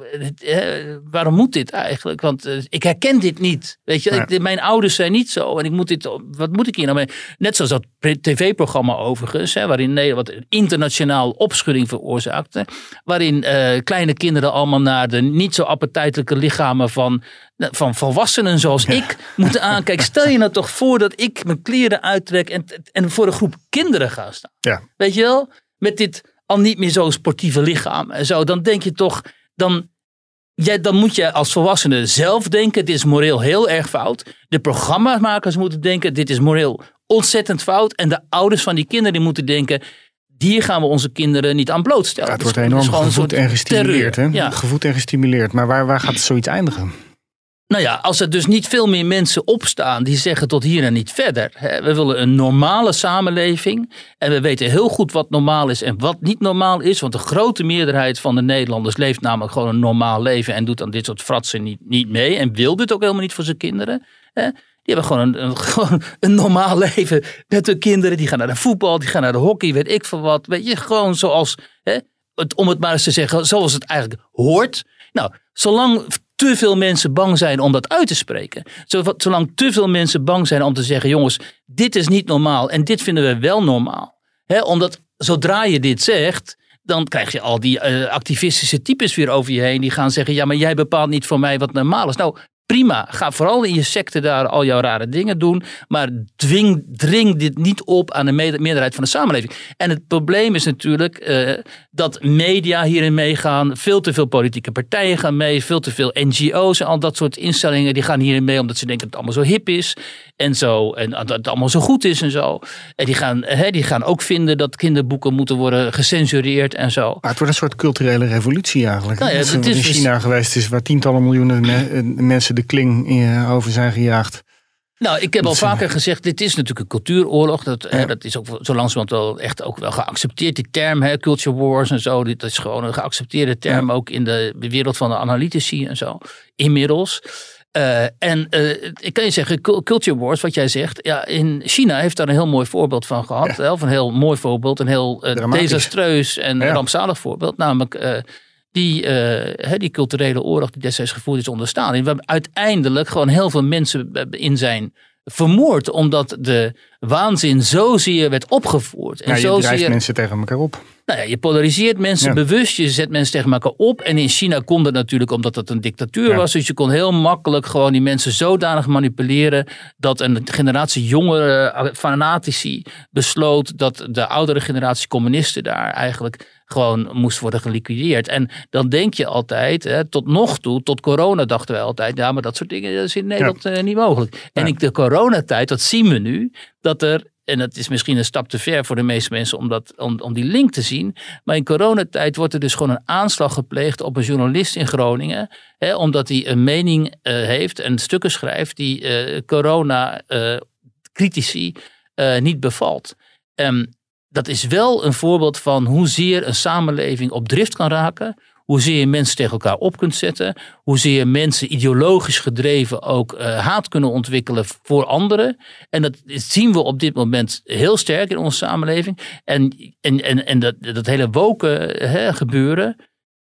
waarom moet dit eigenlijk? Want uh, ik herken dit niet. Weet je, ik, mijn ouders zijn niet zo. En ik moet dit, wat moet ik hier nou mee? Net zoals dat tv-programma overigens. Hè, waarin Nederland internationaal opschudding veroorzaakte. Waarin uh, kleine kinderen allemaal naar de niet zo appetijtelijke lichamen van van volwassenen zoals ik moeten aankijken. Stel je nou toch voor dat ik mijn kleren uittrek en, en voor een groep kinderen ga staan. Ja. Weet je wel? Met dit al niet meer zo sportieve lichaam en zo. Dan denk je toch, dan, jij, dan moet je als volwassene zelf denken, dit is moreel heel erg fout. De programmamakers moeten denken, dit is moreel ontzettend fout. En de ouders van die kinderen die moeten denken, hier gaan we onze kinderen niet aan blootstellen. Ja, het wordt enorm gevoed en gestimuleerd. Hè? Ja. Gevoed en gestimuleerd. Maar waar, waar gaat het zoiets eindigen? Nou ja, als er dus niet veel meer mensen opstaan die zeggen tot hier en niet verder. We willen een normale samenleving. En we weten heel goed wat normaal is en wat niet normaal is. Want de grote meerderheid van de Nederlanders leeft namelijk gewoon een normaal leven. En doet aan dit soort fratsen niet, niet mee. En wil dit ook helemaal niet voor zijn kinderen. Die hebben gewoon een, een, gewoon een normaal leven met hun kinderen. Die gaan naar de voetbal, die gaan naar de hockey, weet ik veel wat. Weet je, gewoon zoals, hè, om het maar eens te zeggen, zoals het eigenlijk hoort. Nou, zolang te veel mensen bang zijn om dat uit te spreken. Zolang te veel mensen bang zijn om te zeggen: jongens, dit is niet normaal en dit vinden we wel normaal. omdat zodra je dit zegt, dan krijg je al die uh, activistische types weer over je heen. Die gaan zeggen: ja, maar jij bepaalt niet voor mij wat normaal is. Nou, prima. Ga vooral in je secte daar al jouw rare dingen doen. Maar dwing, dring dit niet op aan de meerderheid van de samenleving. En het probleem is natuurlijk uh, dat media hierin meegaan. Veel te veel politieke partijen gaan mee. Veel te veel NGO's en al dat soort instellingen. Die gaan hierin mee omdat ze denken dat het allemaal zo hip is. En, zo, en dat het allemaal zo goed is en zo. En die gaan, hè, die gaan ook vinden dat kinderboeken moeten worden gecensureerd en zo. Maar het wordt een soort culturele revolutie eigenlijk. Nou ja, het is in China geweest is waar tientallen miljoenen mensen de kling eh, over zijn gejaagd. Nou, ik heb al vaker gezegd, dit is natuurlijk een cultuuroorlog. Dat, hè, dat is ook zo langzamerhand wel echt ook wel geaccepteerd, die term, hè, culture wars en zo. Dit is gewoon een geaccepteerde term, ook in de wereld van de analytici en zo. Inmiddels. Uh, en uh, ik kan je zeggen, Culture Wars, wat jij zegt. Ja, in China heeft daar een heel mooi voorbeeld van gehad. Ja. Of een heel mooi voorbeeld, een heel uh, desastreus en ja. rampzalig voorbeeld. Namelijk die, die culturele oorlog die destijds gevoerd is onder Stalin. Waar uiteindelijk gewoon heel veel mensen in zijn vermoord. Omdat de waanzin zozeer werd opgevoerd. En ja, je drijft mensen tegen elkaar op. Nou ja, je polariseert mensen bewust, je zet mensen tegen elkaar op. En in China kon dat natuurlijk omdat het een dictatuur was. Dus je kon heel makkelijk gewoon die mensen zodanig manipuleren. dat een generatie jongere eh, fanatici besloot dat de oudere generatie communisten daar eigenlijk gewoon moest worden geliquideerd. En dan denk je altijd, hè, tot nog toe, tot corona dachten wij altijd, ja, maar dat soort dingen is in Nederland ja. uh, niet mogelijk. En in de coronatijd, dat zien we nu, dat er en dat is misschien een stap te ver voor de meeste mensen om, dat, om, om die link te zien. Maar in coronatijd wordt er dus gewoon een aanslag gepleegd op een journalist in Groningen. Hè, omdat hij een mening uh, heeft en stukken schrijft die uh, corona-critici uh, niet bevalt. Um, dat is wel een voorbeeld van hoezeer een samenleving op drift kan raken Hoezeer je mensen tegen elkaar op kunt zetten. Hoezeer mensen ideologisch gedreven ook uh, haat kunnen ontwikkelen voor anderen. En dat zien we op dit moment heel sterk in onze samenleving. En, en, en, en dat, dat hele woken gebeuren.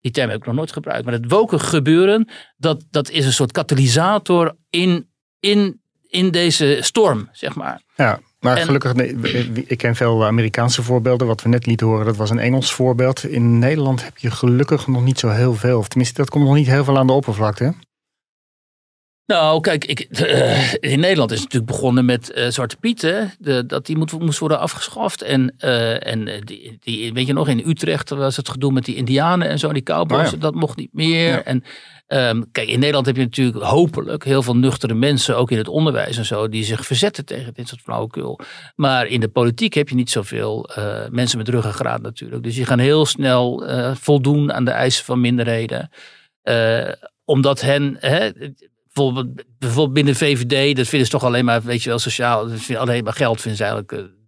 Die term heb ik nog nooit gebruikt. Maar het woken gebeuren, dat, dat is een soort katalysator in, in, in deze storm, zeg maar. Ja, maar gelukkig, ik ken veel Amerikaanse voorbeelden. Wat we net lieten horen, dat was een Engels voorbeeld. In Nederland heb je gelukkig nog niet zo heel veel. Tenminste, dat komt nog niet heel veel aan de oppervlakte. Nou, kijk, ik, uh, in Nederland is het natuurlijk begonnen met uh, Zwarte Piet. Hè? De, dat die moet, moest worden afgeschaft. En, uh, en die, die, weet je nog, in Utrecht was het gedoe met die Indianen en zo, die cowboys. Oh Dat mocht niet meer. Ja. En um, kijk, in Nederland heb je natuurlijk hopelijk heel veel nuchtere mensen, ook in het onderwijs en zo, die zich verzetten tegen dit soort flauwekul. Maar in de politiek heb je niet zoveel mensen met ruggengraat natuurlijk. Dus die gaan heel snel voldoen aan de eisen van minderheden. omdat hen, hè, bijvoorbeeld, bijvoorbeeld binnen VVD, dat vinden ze toch alleen maar, weet je wel, sociaal, alleen maar geld vinden ze eigenlijk eh,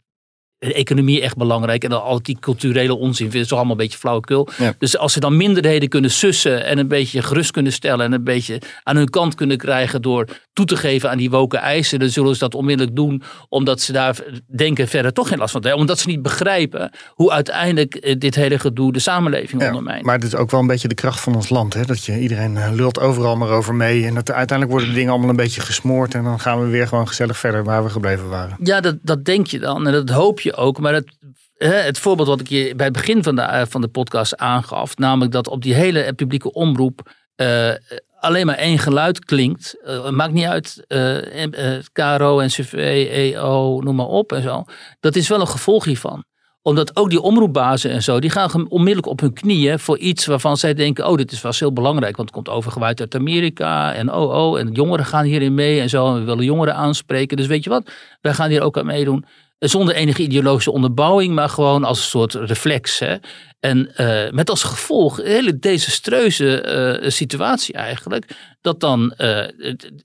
de economie echt belangrijk. En al die culturele onzin vinden ze toch allemaal een beetje flauwekul. Dus als ze dan minderheden kunnen sussen en een beetje gerust kunnen stellen en een beetje aan hun kant kunnen krijgen door toe te geven aan die woken eisen, dan zullen ze dat onmiddellijk doen, omdat ze daar denken verder toch geen last van hebben. Omdat ze niet begrijpen hoe uiteindelijk eh, dit hele gedoe de samenleving ja, ondermijnt. Maar het is ook wel een beetje de kracht van ons land. Hè? Dat je iedereen eh, lult overal maar over mee. En dat uiteindelijk worden de dingen allemaal een beetje gesmoord. En dan gaan we weer gewoon gezellig verder waar we gebleven waren. Ja, dat, dat denk je dan. En dat hoop je ook. Maar het, het voorbeeld wat ik je bij het begin van de, eh, van de podcast aangaf, namelijk dat op die hele publieke omroep uh, alleen maar één geluid klinkt. Uh, maakt niet uit, uh, KRO, NCV, EO, noem maar op en zo. Dat is wel een gevolg hiervan omdat ook die omroepbazen en zo, die gaan onmiddellijk op hun knieën voor iets waarvan zij denken, oh, dit is wel heel belangrijk, want het komt overgewaaid uit Amerika en oh, oh, en jongeren gaan hierin mee en zo, en we willen jongeren aanspreken. Dus weet je wat, wij gaan hier ook aan meedoen. Zonder enige ideologische onderbouwing, maar gewoon als een soort reflex. Hè? En uh, met als gevolg een hele desastreuze uh, situatie eigenlijk. Dat dan uh,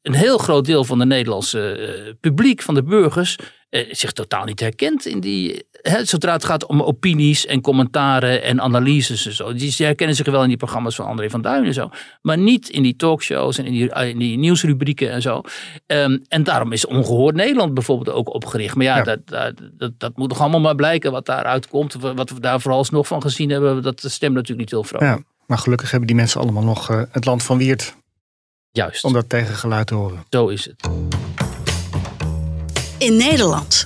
een heel groot deel van de Nederlandse publiek, van de burgers, zich totaal niet herkent in die. Hè, zodra het gaat om opinies en commentaren en analyses en zo. Die, herkennen zich wel in die programma's van André van Duin en zo. Maar niet in die talkshows en in die, in die nieuwsrubrieken en zo. Um, en daarom is Ongehoord Nederland bijvoorbeeld ook opgericht. Maar ja, ja. Dat, dat, dat, dat, moet toch allemaal maar blijken wat daaruit komt. Wat we daar vooralsnog van gezien hebben. Dat stemt natuurlijk niet heel vrolijk. Ja, maar gelukkig hebben die mensen allemaal nog uh, het land van Wiert. Juist. Om dat tegengeluid te horen. Zo is het in Nederland.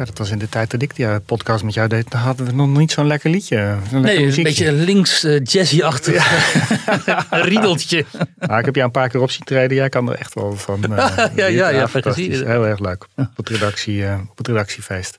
Ja, dat was in de tijd dat ik die eh, podcast met jou deed. Dan hadden we nog niet zo'n lekker liedje. Zo'n nee, een beetje links uh, jazzy-achtig ja. riedeltje. Nou, ik heb jou een paar keer op zien treden. Jij kan er echt wel van. Uh, ja, ja, ja, fantastisch. Heel erg leuk. Op het, redactie, uh, op het redactiefeest.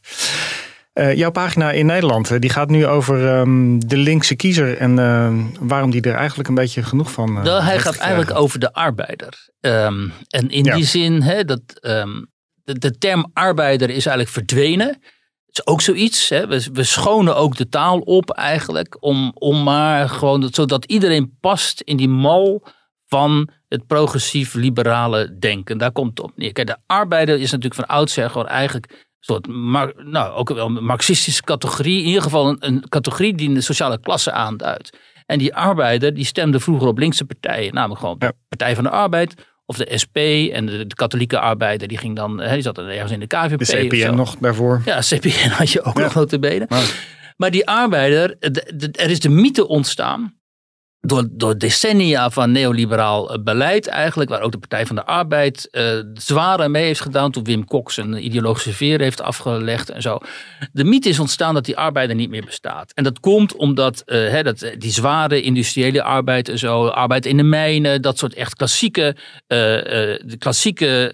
Uh, jouw pagina in Nederland, die gaat nu over um, de linkse kiezer en uh, waarom die er eigenlijk een beetje genoeg van. Uh, hij gaat eigenlijk over de arbeider. Um, en in ja. die zin, hè, dat, um, de, de, term arbeider is eigenlijk verdwenen. Het is ook zoiets. Hè. We, we schonen ook de taal op eigenlijk, om, om maar gewoon, zodat iedereen past in die mal van het progressief-liberale denken. Daar komt het op neer. Kijk, de arbeider is natuurlijk van oudsher gewoon eigenlijk soort, nou, ook wel een marxistische categorie. In ieder geval een, een categorie die de sociale klasse aanduidt. En die arbeider die stemde vroeger op linkse partijen. Namelijk gewoon de Partij van de Arbeid of de SP. En de, de katholieke arbeider die ging dan, die zat ergens in de KVP. De CPN nog daarvoor. Ja, CPN had je ook ja. nog notabene. Maar, maar die arbeider, er is de mythe ontstaan door, door decennia van neoliberaal eh, beleid eigenlijk, waar ook de Partij van de Arbeid uh, zwaar mee heeft gedaan toen Wim Kok zijn ideologische veer heeft afgelegd en zo. De mythe is ontstaan dat die arbeider niet meer bestaat. En dat komt omdat hè, dat, die zware industriële arbeid en zo, arbeid in de mijnen, dat soort echt klassieke, de klassieke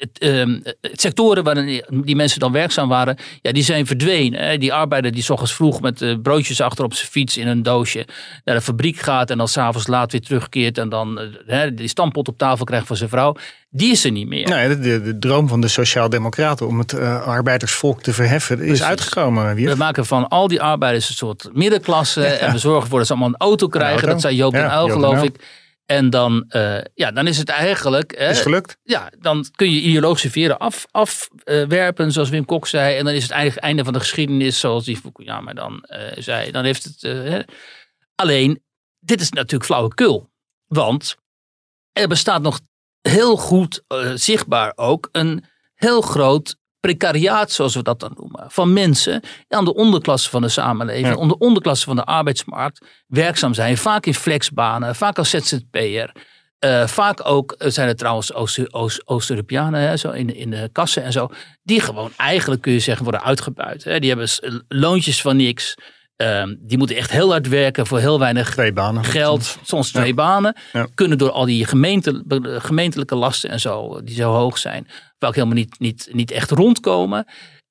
het, uh, sectoren waarin die mensen dan werkzaam waren, ja, die zijn verdwenen. Hè. Die arbeider die s ochtends vroeg met uh, broodjes achter op zijn fiets in een doosje naar de fabriek gaat en dan s'avonds laat weer terugkeert en dan uh, die stampot op tafel krijgt van zijn vrouw, die is er niet meer. Nee, de, de droom van de Sociaaldemocraten om het uh, arbeidersvolk te verheffen is uitgekomen. We maken van al die arbeiders een soort middenklasse ja. en we zorgen ervoor dat ze allemaal een auto krijgen. Een auto. Dat zei Joop ja, den Uyl, geloof ik. En dan, ja, dan is het eigenlijk. is gelukt. Ja, dan kun je ideologische veren af, afwerpen, zoals Wim Kok zei. En dan is het eigenlijk einde van de geschiedenis, zoals die Fukuyama dan zei. Dan heeft het. alleen, dit is natuurlijk flauwekul. Want er bestaat nog heel goed zichtbaar ook een heel groot precariaat, zoals we dat dan noemen, van mensen aan de onderklasse van de samenleving, ja. onder de onderklasse van de arbeidsmarkt werkzaam zijn. Vaak in flexbanen, vaak als ZZP'er. Uh, vaak ook eh, zijn er trouwens Oost-Europeanen zo in, in de kassen en zo. Die gewoon eigenlijk kun je zeggen worden uitgebuit. Hè. Die hebben loontjes van niks. Uh, die moeten echt heel hard werken voor heel weinig banen. geld. Soms twee banen. Ja. Kunnen door al die gemeente, gemeentelijke lasten en zo, die zo hoog zijn ook helemaal niet, niet, niet echt rondkomen.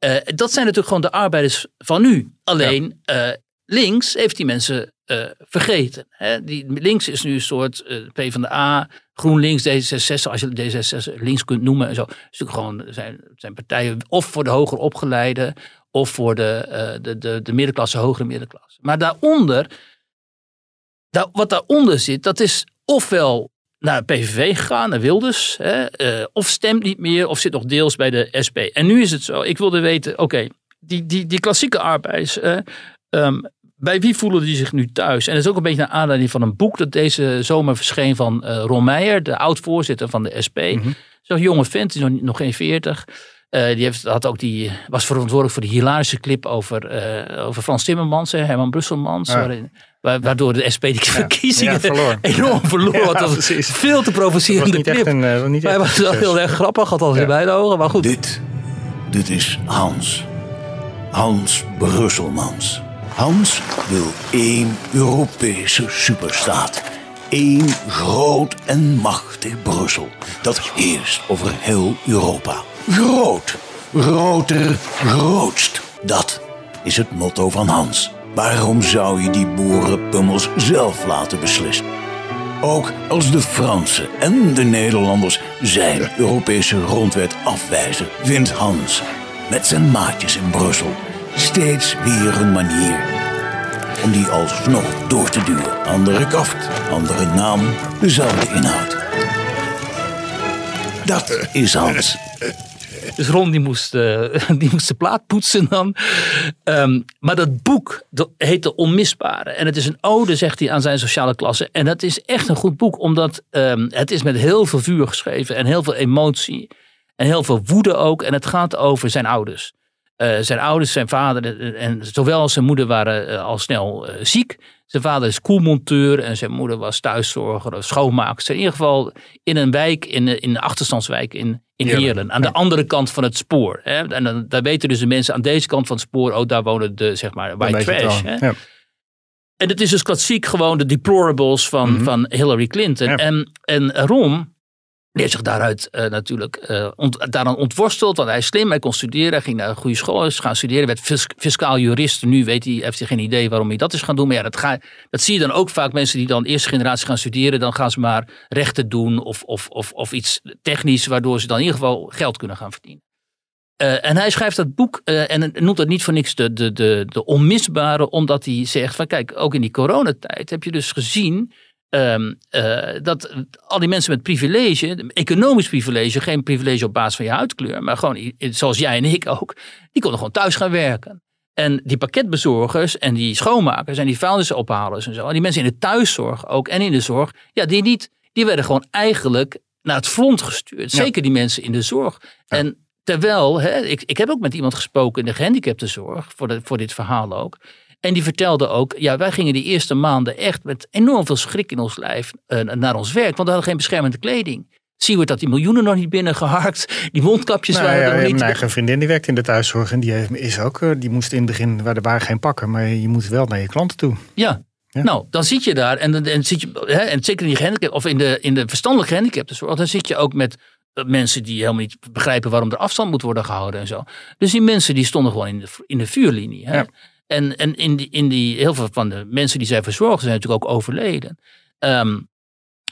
Uh, dat zijn natuurlijk gewoon de arbeiders van nu. Alleen uh, links heeft die mensen uh, vergeten. Hè? Die, links is nu een soort P van de A, GroenLinks, D66, als je D66 links kunt noemen en zo. Het is natuurlijk gewoon zijn, zijn partijen of voor de hoger opgeleide of voor de, de, de, de middenklasse, hogere middenklasse. Maar daaronder, daar, wat daaronder zit, dat is ofwel naar de PVV gegaan, naar Wilders. Hè, uh, of stemt niet meer, of zit nog deels bij de SP. En nu is het zo, ik wilde weten, oké, die, die, die klassieke arbeiders, um, bij wie voelen die zich nu thuis? En dat is ook een beetje naar aanleiding van een boek dat deze zomer verscheen van uh, Ron Meijer, de oud-voorzitter van de SP. Mm Zo'n jonge vent, die is nog, nog geen veertig. Uh, die heeft, had ook die, was verantwoordelijk voor de hilarische clip over, uh, over Frans Timmermans, Herman Brusselmans. Waarin, waardoor de SP die verkiezingen ja, enorm verloor. Ja, dat was veel te provocerende clip. Een, uh, niet hij was wel heel erg grappig, had al zijn beide ogen, maar goed. Dit, dit is Hans. Hans Brusselmans. Hans wil één Europese superstaat. Eén groot en machtig Brussel. Dat heerst over heel Europa. Groot, groter, grootst. Dat is het motto van Hans. Waarom zou je die boerenpummels zelf laten beslissen? Ook als de Fransen en de Nederlanders zijn Europese grondwet afwijzen, vindt Hans met zijn maatjes in Brussel steeds weer een manier om die alsnog door te duwen. Andere kaft, andere naam, dezelfde inhoud. Dat is Hans. Dus Ron die moest, uh, die moest de plaat poetsen dan. Um, maar dat boek heet De Onmisbare. En het is een ode, zegt hij, aan zijn sociale klasse. En dat is echt een goed boek, omdat um, het is met heel veel vuur geschreven en heel veel emotie. En heel veel woede ook. En het gaat over zijn ouders. Uh, zijn ouders, zijn vader en zowel zijn moeder waren uh, al snel ziek. Zijn vader is koelmonteur en zijn moeder was thuiszorger of schoonmaakster. In ieder geval in een wijk, in, in een achterstandswijk in, in Heerlen. Aan de andere kant van het spoor. Hè. En dan, daar weten dus de mensen aan deze kant van het spoor, oh daar wonen de, zeg maar, white trash. Hè. Ja. En het is dus klassiek gewoon de deplorables van, mm -hmm. van Hillary Clinton. Ja. En, en Rom, die heeft zich daaruit uh, natuurlijk uh, ont, daaraan ontworsteld. Want hij is slim, hij kon studeren. Hij ging naar een goede school, is gaan studeren. werd fis, fiscaal jurist. Nu weet hij, heeft hij geen idee waarom hij dat is gaan doen. Maar ja, dat, ga, dat zie je dan ook vaak. Mensen die dan eerste generatie gaan studeren. Dan gaan ze maar rechten doen of, of, of, of iets technisch. Waardoor ze dan in ieder geval geld kunnen gaan verdienen. Uh, en hij schrijft dat boek en noemt dat niet voor niks de, de, de onmisbare. Omdat hij zegt van kijk, ook in die coronatijd heb je dus gezien Um, uh, dat al die mensen met privilege, economisch privilege, geen privilege op basis van je huidkleur, maar gewoon zoals jij en ik ook, die konden gewoon thuis gaan werken. En die pakketbezorgers en die schoonmakers en die vuilnisophalers en zo, en die mensen in de thuiszorg ook en in de zorg, ja, die niet, die werden gewoon eigenlijk naar het front gestuurd. Zeker die mensen in de zorg. Ja. En terwijl, hè, ik, ik heb ook met iemand gesproken in de gehandicaptenzorg, voor, de, voor dit verhaal ook. En die vertelde ook, ja, wij gingen die eerste maanden echt met enorm veel schrik in ons lijf uh, naar ons werk, want we hadden geen beschermende kleding. Zie je dat die miljoenen nog niet binnengeharkt, die mondkapjes nou, waren ja, er nog niet. Mijn eigen vriendin die werkt in de thuiszorg en die is ook, eh, die moest in het begin, waar er waren geen pakken, maar je moet wel naar je klanten toe. Ja, ja. Nou, dan zit je daar en, en, zit je, hè, en zeker in, die gehandicap, of in de, in de verstandelijke gehandicaptenzorg, dan zit je ook met eh, mensen die helemaal niet begrijpen waarom er afstand moet worden gehouden en zo. Dus die mensen die stonden gewoon in de, in de vuurlinie. Hè? Ja. En, en in, die, in die, heel veel van de mensen die zij verzorgen zijn natuurlijk ook overleden. Um,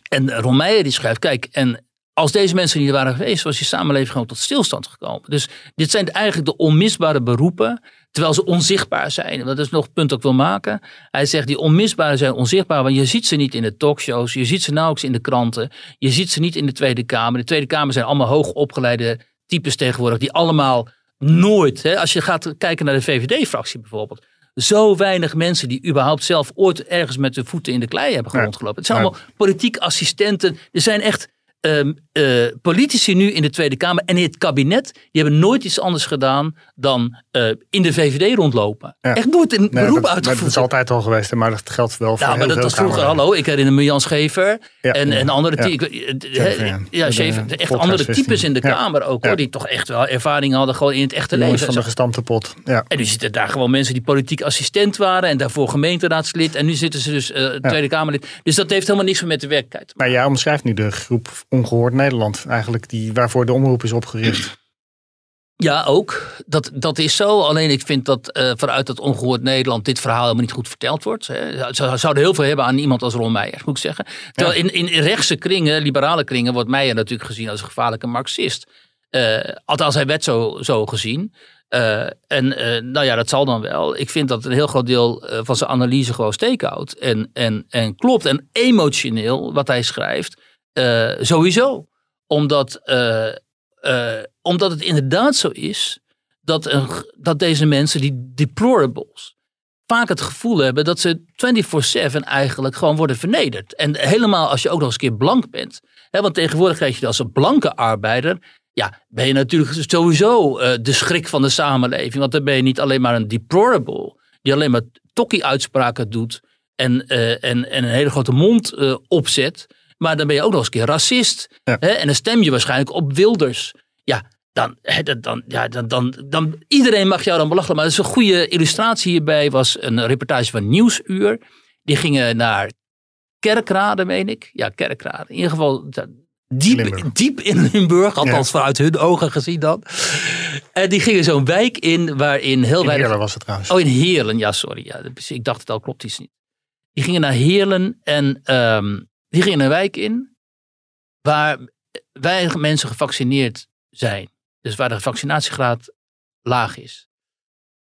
en Romeijer die schrijft, kijk, en als deze mensen niet waren geweest, was die samenleving gewoon tot stilstand gekomen. Dus dit zijn eigenlijk de onmisbare beroepen Terwijl ze onzichtbaar zijn. Dat is nog een punt dat ik wil maken. Hij zegt die onmisbare zijn onzichtbaar. Want je ziet ze niet in de talkshows. Je ziet ze nauwelijks in de kranten. Je ziet ze niet in de Tweede Kamer. De Tweede Kamer zijn allemaal hoogopgeleide types tegenwoordig. Die allemaal nooit. Hè, als je gaat kijken naar de VVD-fractie bijvoorbeeld. Zo weinig mensen die überhaupt zelf ooit ergens met de voeten in de klei hebben rondgelopen. Het zijn allemaal politiek assistenten. Er zijn echt Ehm, eh, politici nu in de Tweede Kamer en in het kabinet, die hebben nooit iets anders gedaan dan uh, in de VVD rondlopen. Echt nooit een beroep dat, uitgevoerd. Dat is altijd al geweest, maar dat geldt wel voor Ja, maar dat was vroeger, hallo, ik herinner me Jan Schever ja, en, en andere ja. ja, ja, Schever, echt andere types in de Kamer ook, hoor, die toch echt wel ervaring hadden gewoon in het echte leven. van de gestampte pot. Ja. En nu zitten daar gewoon mensen die politiek assistent waren en daarvoor gemeenteraadslid en nu zitten ze dus uh, Tweede Kamerlid. Dus dat heeft helemaal niks meer met de werkelijkheid. Maar jij omschrijft nu de groep Ongehoord Nederland, eigenlijk die, waarvoor de omroep is opgericht. Ja, ook. Dat, dat is zo. Alleen ik vind dat uh, vanuit het ongehoord Nederland dit verhaal helemaal niet goed verteld wordt. Hè. Ze zouden heel veel hebben aan iemand als Ron Meijer, moet ik zeggen. Terwijl in, in rechtse kringen, liberale kringen, wordt Meijer natuurlijk gezien als een gevaarlijke marxist. Uh, althans, hij werd zo, zo gezien. Uh, en nou ja, dat zal dan wel. Ik vind dat een heel groot deel van zijn analyse gewoon steek houdt. En, en, en klopt. En emotioneel, wat hij schrijft, sowieso omdat, uh, uh, omdat het inderdaad zo is dat, een, dat deze mensen, die deplorables, vaak het gevoel hebben dat ze 24-7 eigenlijk gewoon worden vernederd. En helemaal als je ook nog eens een keer blank bent. Hè, want tegenwoordig krijg je als een blanke arbeider. Ja, ben je natuurlijk sowieso de schrik van de samenleving. Want dan ben je niet alleen maar een deplorable. Die alleen maar tokkie-uitspraken doet. En, en, en een hele grote mond opzet. Maar dan ben je ook nog eens een keer racist. Ja. Hè? En dan stem je waarschijnlijk op Wilders. Ja, dan, dan, ja, dan, dan, dan, iedereen mag jou dan belachelijk. Maar dat is een goede illustratie hierbij was een reportage van Nieuwsuur. Die gingen naar Kerkrade, meen ik. Ja, Kerkrade. In ieder geval diep, diep in Limburg. Althans ja. vanuit hun ogen gezien dan. En die gingen zo'n wijk in waarin heel in weinig... Heerlen was het trouwens. Oh, in Heerlen. Ja, sorry. Ja, ik dacht het al, klopt iets niet. Die gingen naar Heerlen en um, die gingen een wijk in waar weinig mensen gevaccineerd zijn. Dus waar de vaccinatiegraad laag is.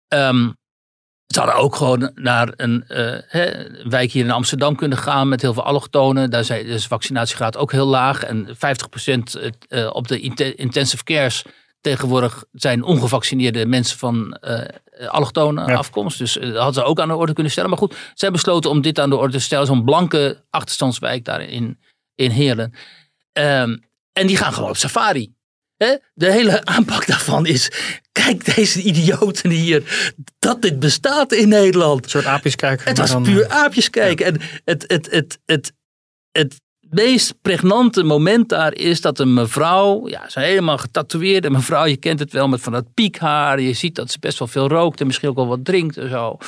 Um, ze hadden ook gewoon naar een, hè, een wijk hier in Amsterdam kunnen gaan met heel veel allochtonen. Daar is de vaccinatiegraad ook heel laag. En 50% uh, op de intensive cares tegenwoordig zijn ongevaccineerde mensen van uh, allochtone ja. afkomst. Dus dat hadden ze ook aan de orde kunnen stellen. Maar goed, ze hebben besloten om dit aan de orde te stellen. Zo'n blanke achterstandswijk daar in, in Heerlen. Um, en die gaan gewoon op safari. He? De hele aanpak daarvan is, kijk deze idioten hier, dat dit bestaat in Nederland. Een soort aapjes kijken. Het was dan, puur aapjes kijken. Ja. En het, het, het, het, het meest pregnante moment daar is dat een mevrouw, ja, ze helemaal getatoeëerde mevrouw, je kent het wel met van dat piekhaar, je ziet dat ze best wel veel rookt en misschien ook wel wat drinkt en zo.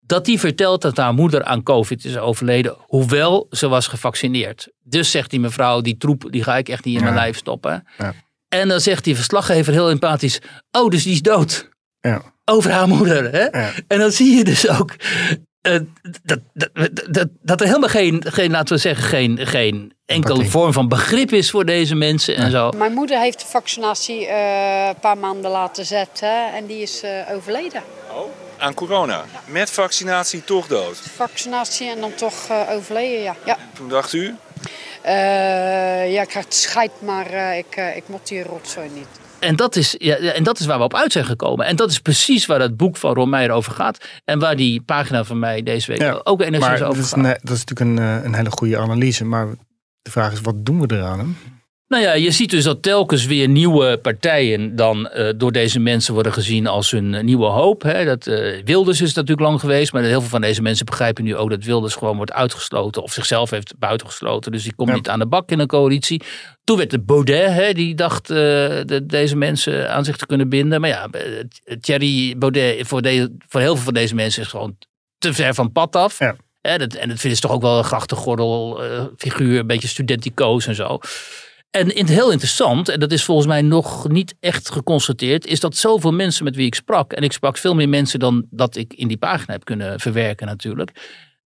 Dat die vertelt dat haar moeder aan COVID is overleden, hoewel ze was gevaccineerd. Dus zegt die mevrouw, die troep, die ga ik echt niet in mijn ja. lijf stoppen. Ja. En dan zegt die verslaggever heel empathisch, oh, dus die is dood. Ja. Over haar moeder. Hè? En dan zie je dus ook uh, dat, dat, dat, dat, er helemaal geen, geen, laten we zeggen, geen, geen enkele vorm van begrip is voor deze mensen en zo. Mijn moeder heeft de vaccinatie uh, een paar maanden laten zetten en die is uh, overleden. Oh, aan corona? Ja. Met vaccinatie toch dood? Vaccinatie en dan toch overleden, ja. ja. Toen dacht u? ja, ik het scheid, maar ik, ik moet die rotzooi niet. En dat, is, ja, en dat is waar we op uit zijn gekomen. En dat is precies waar het boek van Ron Meijer over gaat. En waar die pagina van mij deze week ja, ook enigszins over dat is, gaat. Een, dat is natuurlijk een, een hele goede analyse. Maar de vraag is, wat doen we eraan? Nou ja, je ziet dus dat telkens weer nieuwe partijen dan uh, door deze mensen worden gezien als hun nieuwe hoop. Hè. Dat, uh, Wilders is natuurlijk lang geweest, maar heel veel van deze mensen begrijpen nu ook dat Wilders gewoon wordt uitgesloten of zichzelf heeft buitengesloten. Dus die komt ja. niet aan de bak in een coalitie. Toen werd het Baudet, hè, die dacht uh, de, deze mensen aan zich te kunnen binden. Maar ja, Thierry Baudet voor, de, voor heel veel van deze mensen is gewoon te ver van pad af. Ja. Hè, dat, en dat vinden ze toch ook wel een grachtengordel figuur, een beetje studenticoos en zo. En heel interessant, en dat is volgens mij nog niet echt geconstateerd, is dat zoveel mensen met wie ik sprak, en ik sprak veel meer mensen dan dat ik in die pagina heb kunnen verwerken natuurlijk,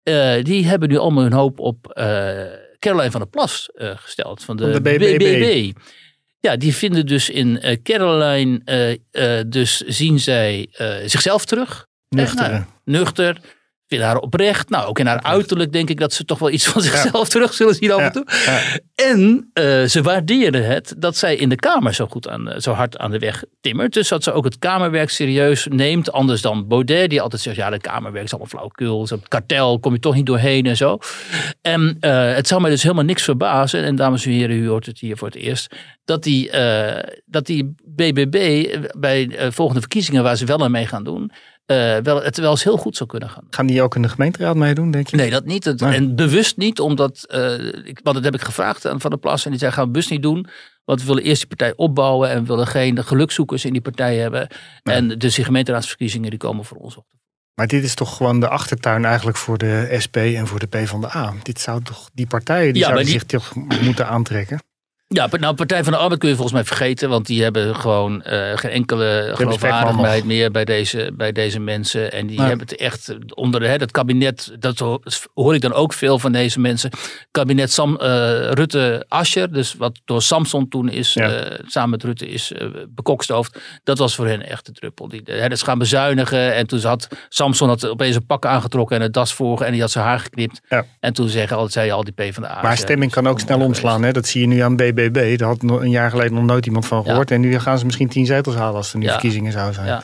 uh, die hebben nu allemaal hun hoop op uh, Caroline van der Plas uh, gesteld van de, BBB. BBB. Ja, die vinden dus in Caroline, dus zien zij zichzelf terug. Nuchter. Nou, nuchter vinden haar oprecht. Nou, ook in haar uiterlijk denk ik dat ze toch wel iets van zichzelf terug zullen zien af en toe. En uh, ze waarderen het dat zij in de Kamer zo, goed aan, zo hard aan de weg timmert. Dus dat ze ook het Kamerwerk serieus neemt. Anders dan Baudet, die altijd zegt, ja, de Kamerwerk is allemaal flauwkul. Zo'n kartel kom je toch niet doorheen en zo. En uh, het zou mij dus helemaal niks verbazen. En dames en heren, u hoort het hier voor het eerst. Dat die, uh, dat die BBB bij volgende verkiezingen, waar ze wel aan mee gaan doen uh, wel, het wel eens heel goed zou kunnen gaan. Gaan die ook in de gemeenteraad meedoen, denk je? Nee, dat niet. Het, En bewust niet, omdat, uh, ik, want dat heb ik gevraagd aan Van der Plas. En die zei, gaan we bewust niet doen. Want we willen eerst die partij opbouwen en we willen geen gelukzoekers in die partij hebben. En dus die gemeenteraadsverkiezingen die komen voor ons op. Maar dit is toch gewoon de achtertuin eigenlijk voor de SP en voor de PvdA. Dit zou toch, die partijen die ja, zouden die... zich toch moeten aantrekken? Ja, nou, Partij van de Arbeid kun je volgens mij vergeten. Want die hebben gewoon uh, geen enkele geloofwaardigheid meer bij deze, bij deze mensen. En die hebben het echt onder hè, het kabinet. Dat hoor ik dan ook veel van deze mensen. Kabinet Sam, uh, Rutte-Ascher. Dus wat door Samson toen is, ja. uh, samen met Rutte is bekokstoofd. Dat was voor hen echt de druppel. Die, hè, dat gaan bezuinigen. En toen had Samson had opeens een pak aangetrokken en een das voor. En die had zijn haar geknipt. Ja. En toen zeggen, zei al die PvdA. Maar stemming kan ook snel omslaan. Hè? Dat zie je nu aan BB BBB. Daar had een jaar geleden nog nooit iemand van gehoord. En nu gaan ze misschien tien zetels halen als er nu verkiezingen zouden zijn. Ja.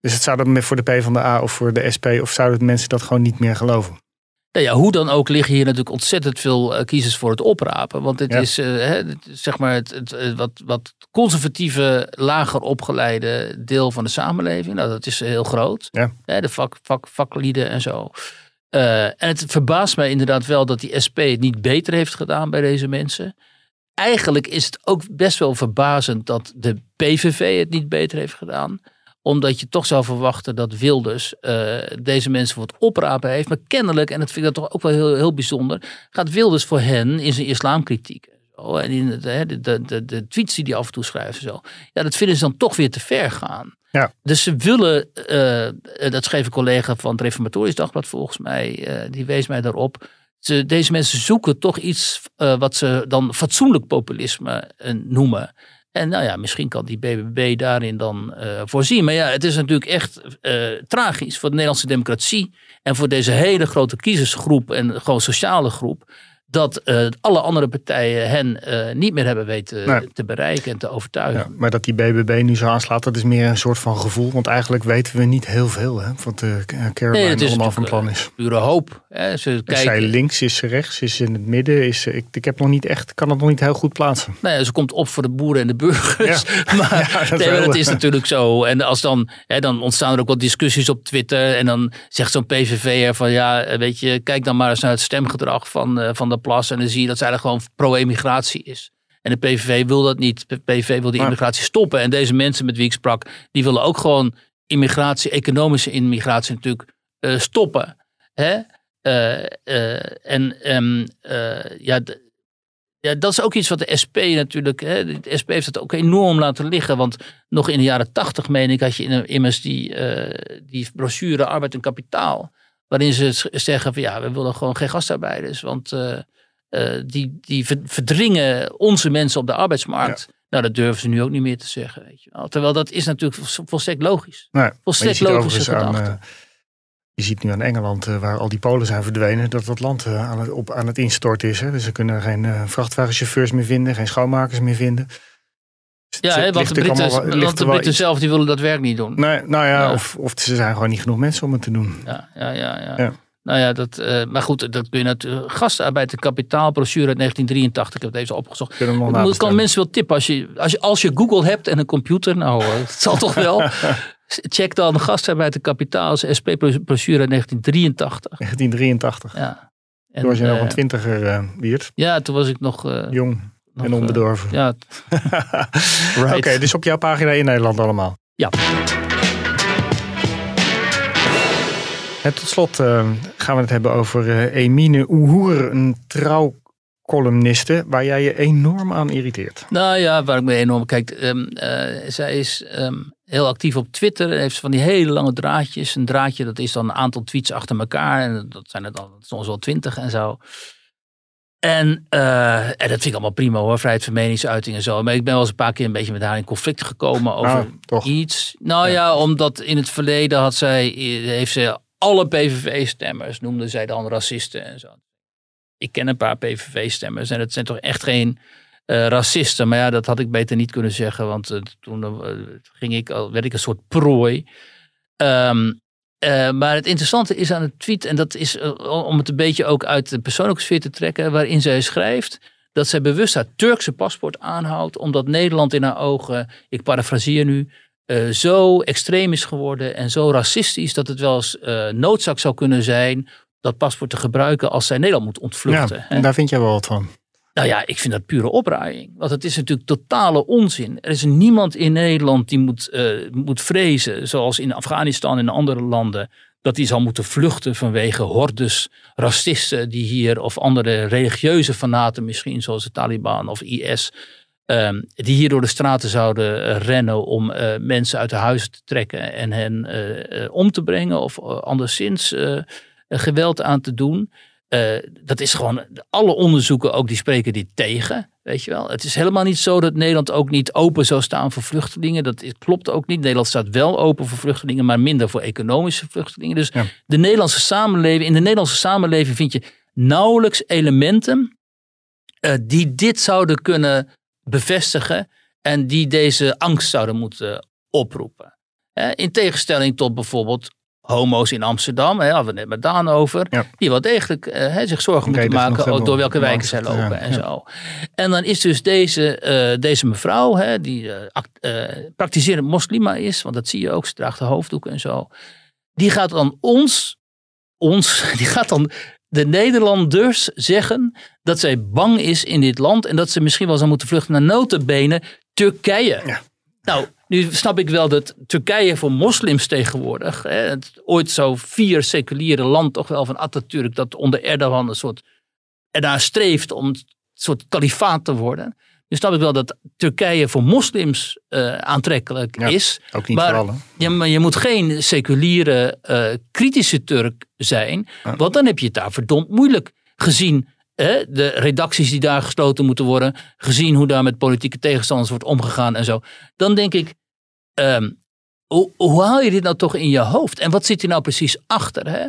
Dus het zou dat voor de PvdA of voor de SP... of zouden mensen dat gewoon niet meer geloven? Nou ja, hoe dan ook liggen hier natuurlijk ontzettend veel uh, kiezers voor het oprapen. Want het is uh, zeg maar het, het, wat, wat conservatieve, lager opgeleide deel van de samenleving. Nou, dat is heel groot. Ja. de vak, vak, vaklieden en zo. Uh, en het verbaast mij inderdaad wel dat die SP het niet beter heeft gedaan bij deze mensen eigenlijk is het ook best wel verbazend dat de PVV het niet beter heeft gedaan omdat je toch zou verwachten dat Wilders uh, deze mensen voor het oprapen heeft. Maar kennelijk, en dat vind ik dat toch ook wel heel, heel bijzonder, gaat Wilders voor hen in zijn islamkritiek. En in de, de, de, de, tweets die hij af en toe schrijft. Zo. Ja, dat vinden ze dan toch weer te ver gaan. Ja. Dus ze willen, uh, dat schreef een collega van het Reformatorisch Dagblad volgens mij, uh, die wees mij daarop ze, deze mensen zoeken toch iets uh, wat ze dan fatsoenlijk populisme uh, noemen. En nou ja, misschien kan die BBB daarin dan uh, voorzien. Maar ja, het is natuurlijk echt tragisch voor de Nederlandse democratie. En voor deze hele grote kiezersgroep en gewoon sociale groep dat uh, alle andere partijen hen uh, niet meer hebben weten te bereiken en te overtuigen. Ja, maar dat die BBB nu zo aanslaat, dat is meer een soort van gevoel. Want eigenlijk weten we niet heel veel hè, wat de Caroline nee, allemaal van plan is. Pure hoop. Hè. Ze is zij links, is ze rechts, is ze in het midden. Is ik, ik heb nog niet echt, kan het nog niet heel goed plaatsen. Nee, ze komt op voor de boeren en de burgers. Ja. maar ja, dat, nee, dat is natuurlijk zo. En als dan, hè, dan ontstaan er ook wat discussies op Twitter. En dan zegt zo'n PVV'er van ja, weet je, kijk dan maar eens naar het stemgedrag van, van de Plas. En dan zie je dat ze eigenlijk gewoon pro-emigratie is. En de PVV wil dat niet. De PVV wil die immigratie stoppen. En deze mensen met wie ik sprak, die willen ook gewoon immigratie, economische immigratie natuurlijk uh, stoppen. Hè? Uh, uh, en um, ja, ja, dat is ook iets wat de SP natuurlijk. Hè, de SP heeft het ook enorm laten liggen. Want nog in de jaren tachtig, meen ik, had je immers die, die brochure Arbeid en Kapitaal. Waarin ze zeggen van ja, we willen gewoon geen gastarbeiders. Want uh, die, die verdringen onze mensen op de arbeidsmarkt. Nou, dat durven ze nu ook niet meer te zeggen. Weet je wel. Terwijl dat is natuurlijk volstrekt logisch. Nee, volstrekt logische gedachte. Aan, uh, je ziet nu aan Engeland, waar al die Polen zijn verdwenen, dat dat land aan, het, op, aan het instorten is. Hè. Dus ze kunnen geen vrachtwagenchauffeurs meer vinden, geen schoonmakers meer vinden. Ja, hè, want de Britten, allemaal, want de Britten zelf die willen dat werk niet doen. Nee, nou ja, ja, Of, of ze zijn gewoon niet genoeg mensen om het te doen. Ja, ja, ja. ja. ja. Nou ja, dat, uh, maar goed, dat kun je natuurlijk. Gastarbeid, de kapitaalbrochure uit 1983, ik heb even opgezocht. Ik kan mensen wel tippen. Als je, als, je, als je Google hebt en een computer, nou, het zal toch wel. Check dan gastarbeid, de kapitaal, SP-brochure uit 1983. 1983. Ja. En, toen was je nog een eh, twintiger, uh, Wiert. Ja, toen was ik nog. Jong en onbedorven. ja. right. Oké, dus op jouw pagina in Nederland allemaal. Ja. En tot slot uh, gaan we het hebben over uh, Emine Oehoer, een trouwcolumniste waar jij je enorm aan irriteert. Nou ja, waar ik me enorm... Kijk, um, uh, zij is um, heel actief op Twitter. Heeft van die hele lange draadjes. Een draadje, dat is dan een aantal tweets achter elkaar. En dat zijn er dan soms wel twintig en zo. En, uh, en dat vind ik allemaal prima hoor, vrijheid van meningsuiting en zo. Maar ik ben wel eens een paar keer een beetje met haar in conflict gekomen over toch. iets. Nou ja. omdat in het verleden had zij, heeft ze alle PVV-stemmers, noemde zij dan racisten en zo. Ik ken een paar PVV-stemmers en dat zijn toch echt geen uh, racisten. Maar ja, dat had ik beter niet kunnen zeggen, want uh, toen ging ik, werd ik een soort prooi. Um, uh, maar het interessante is aan het tweet, en dat is uh, om het een beetje ook uit de persoonlijke sfeer te trekken, waarin zij schrijft dat zij bewust haar Turkse paspoort aanhoudt, omdat Nederland in haar ogen, ik parafraseer nu, uh, zo extreem is geworden en zo racistisch dat het wel eens noodzaak zou kunnen zijn dat paspoort te gebruiken als zij Nederland moet ontvluchten. Ja, en daar vind jij wel wat van. Nou ja, ik vind dat pure opruiing. Want het is natuurlijk totale onzin. Er is niemand in Nederland die moet, uh, moet vrezen, zoals in Afghanistan en andere landen, dat hij zal moeten vluchten vanwege hordes racisten die hier, of andere religieuze fanaten misschien, zoals de Taliban of IS, um, die hier door de straten zouden uh, rennen om uh, mensen uit de huizen te trekken en hen om te brengen of anderszins geweld aan te doen. Uh, dat is gewoon, alle onderzoeken ook die spreken dit tegen. Weet je wel. Het is helemaal niet zo dat Nederland ook niet open zou staan voor vluchtelingen. Dat is, klopt ook niet. Nederland staat wel open voor vluchtelingen, maar minder voor economische vluchtelingen. Dus ja. de Nederlandse samenleving, in de Nederlandse samenleving vind je nauwelijks elementen uh, die dit zouden kunnen bevestigen en die deze angst zouden moeten oproepen. Uh, in tegenstelling tot bijvoorbeeld homo's in Amsterdam, hè, hadden we net met Daan over, ja. die wel degelijk uh, zich zorgen moeten maken ook door welke wijken zij lopen ja, en zo. En dan is dus deze, uh, deze mevrouw, hè, die uh, praktiserend moslima is, want dat zie je ook, ze draagt de hoofddoek en zo, die gaat dan ons, ons, die gaat dan de Nederlanders zeggen dat zij bang is in dit land en dat ze misschien wel zou moeten vluchten naar notenbenen Turkije. Nou, nu snap ik wel dat Turkije voor moslims tegenwoordig, hè, het ooit zo vier seculiere land toch wel van Atatürk, dat onder Erdogan een soort ernaar streeft om een soort kalifaat te worden. Nu snap ik wel dat Turkije voor moslims uh, aantrekkelijk ja, is. Ook niet maar, vooral. Ja, maar je moet geen seculiere, uh, kritische Turk zijn. Ja. Want dan heb je het daar verdomd moeilijk gezien de redacties die daar gesloten moeten worden, gezien hoe daar met politieke tegenstanders wordt omgegaan en zo. Dan denk ik, um, hoe, hoe, haal je dit nou toch in je hoofd? En wat zit hier nou precies achter? Hè?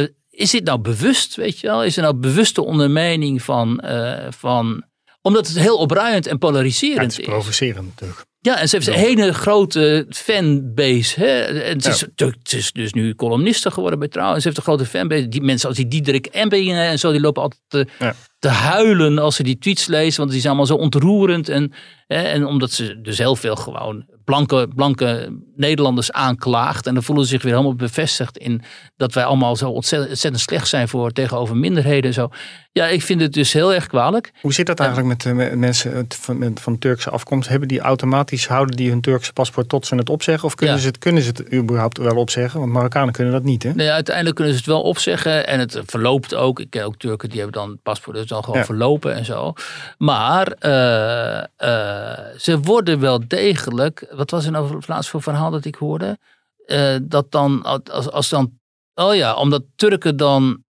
Uh, is dit nou bewust, weet je wel? Is er nou bewuste ondermijning van, uh, van omdat het heel opruiend en polariserend ja, het is. provocerend natuurlijk. Ja, en ze heeft een hele grote fanbase. Hè? En ze, ja. is, ze is dus nu columniste geworden bij Trouw. En ze heeft een grote fanbase. Die mensen als die Diederik Embingen en zo, die lopen altijd te, ja. te, huilen als ze die tweets lezen. Want die zijn allemaal zo ontroerend. En, hè, en omdat ze dus heel veel gewoon blanke, blanke Nederlanders aanklaagt. En dan voelen ze zich weer helemaal bevestigd in dat wij allemaal zo ontzettend, ontzettend slecht zijn voor tegenover minderheden en zo. Ja, ik vind het dus heel erg kwalijk. Hoe zit dat eigenlijk met, met mensen van, van Turkse afkomst? Hebben die automatisch, houden die hun Turkse paspoort tot ze het opzeggen? Of kunnen, ja. ze, het, kunnen ze het überhaupt wel opzeggen? Want Marokkanen kunnen dat niet, hè? Nee, uiteindelijk kunnen ze het wel opzeggen. En het verloopt ook. Ik ken ook Turken die hebben dan het paspoort dus dan gewoon ja. verlopen en zo. Maar uh, uh, ze worden wel degelijk... Wat was er nou laatst voor verhaal dat ik hoorde? Uh, dat dan, als, als dan... Oh ja, omdat Turken dan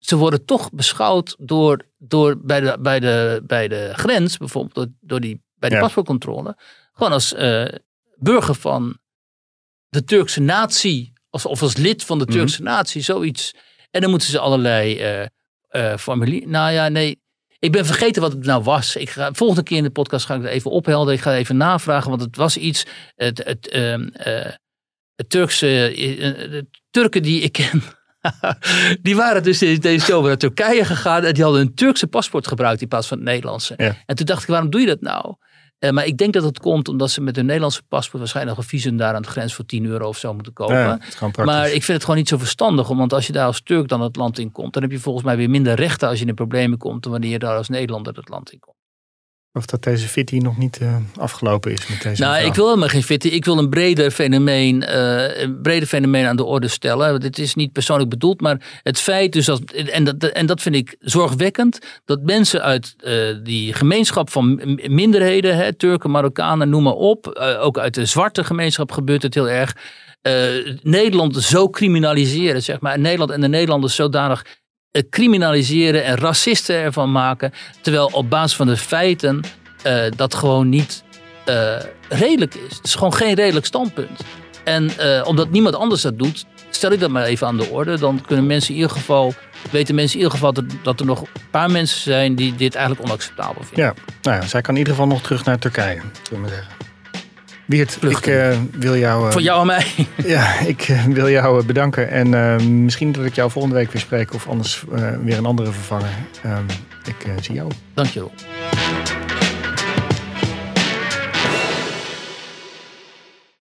ze worden toch beschouwd door, door bij, de, bij, de, bij de grens, bijvoorbeeld door, door die, bij de ja. paspoortcontrole, gewoon als uh, burger van de Turkse natie, of, of als lid van de Turkse mm -hmm. natie, zoiets. En dan moeten ze allerlei uh, uh, formulieren. Nou ja, nee. Ik ben vergeten wat het nou was. Ik ga, volgende keer in de podcast ga ik het even ophelden. Ik ga even navragen, want het was iets. Het, het, het Turkse. de Turken die ik ken die waren dus deze zomer naar Turkije gegaan en die hadden een Turkse paspoort gebruikt in plaats van het Nederlandse. Ja. En toen dacht ik, waarom doe je dat nou? Uh, maar ik denk dat het komt omdat ze met hun Nederlandse paspoort waarschijnlijk een visum daar aan de grens voor 10 euro of zo moeten kopen. Ja, maar ik vind het gewoon niet zo verstandig, want als je daar als Turk dan het land in komt, dan heb je volgens mij weer minder rechten als je in problemen komt dan wanneer je daar als Nederlander het land in komt. Of dat deze fitty nog niet uh, afgelopen is met deze Nou, mevrouw. ik wil helemaal geen fitty. Ik wil een breder fenomeen, uh, een breder fenomeen aan de orde stellen. Dit is niet persoonlijk bedoeld, maar het feit dus dat, en dat, en dat vind ik zorgwekkend, dat mensen uit uh, die gemeenschap van minderheden, hè, Turken, Marokkanen, noem maar op, ook uit de zwarte gemeenschap gebeurt het heel erg, Nederland zo criminaliseren, zeg maar. Nederland en de Nederlanders zodanig eh, criminaliseren en racisten ervan maken. Terwijl op basis van de feiten uh, dat gewoon niet uh, redelijk is. Het is gewoon geen redelijk standpunt. En omdat niemand anders dat doet, stel ik dat maar even aan de orde. Dan kunnen mensen in ieder geval, weten mensen in ieder geval dat, er nog een paar mensen zijn die dit eigenlijk onacceptabel vinden. Ja, nou ja, zij kan in ieder geval nog terug naar Turkije, zullen we zeggen. Wiert, ik uh, wil jou... Uh, Voor jou en mij. Ja, ik uh, wil jou bedanken. En misschien dat ik jou volgende week weer spreek. Of anders weer een andere vervanger. ik zie jou. Dankjewel.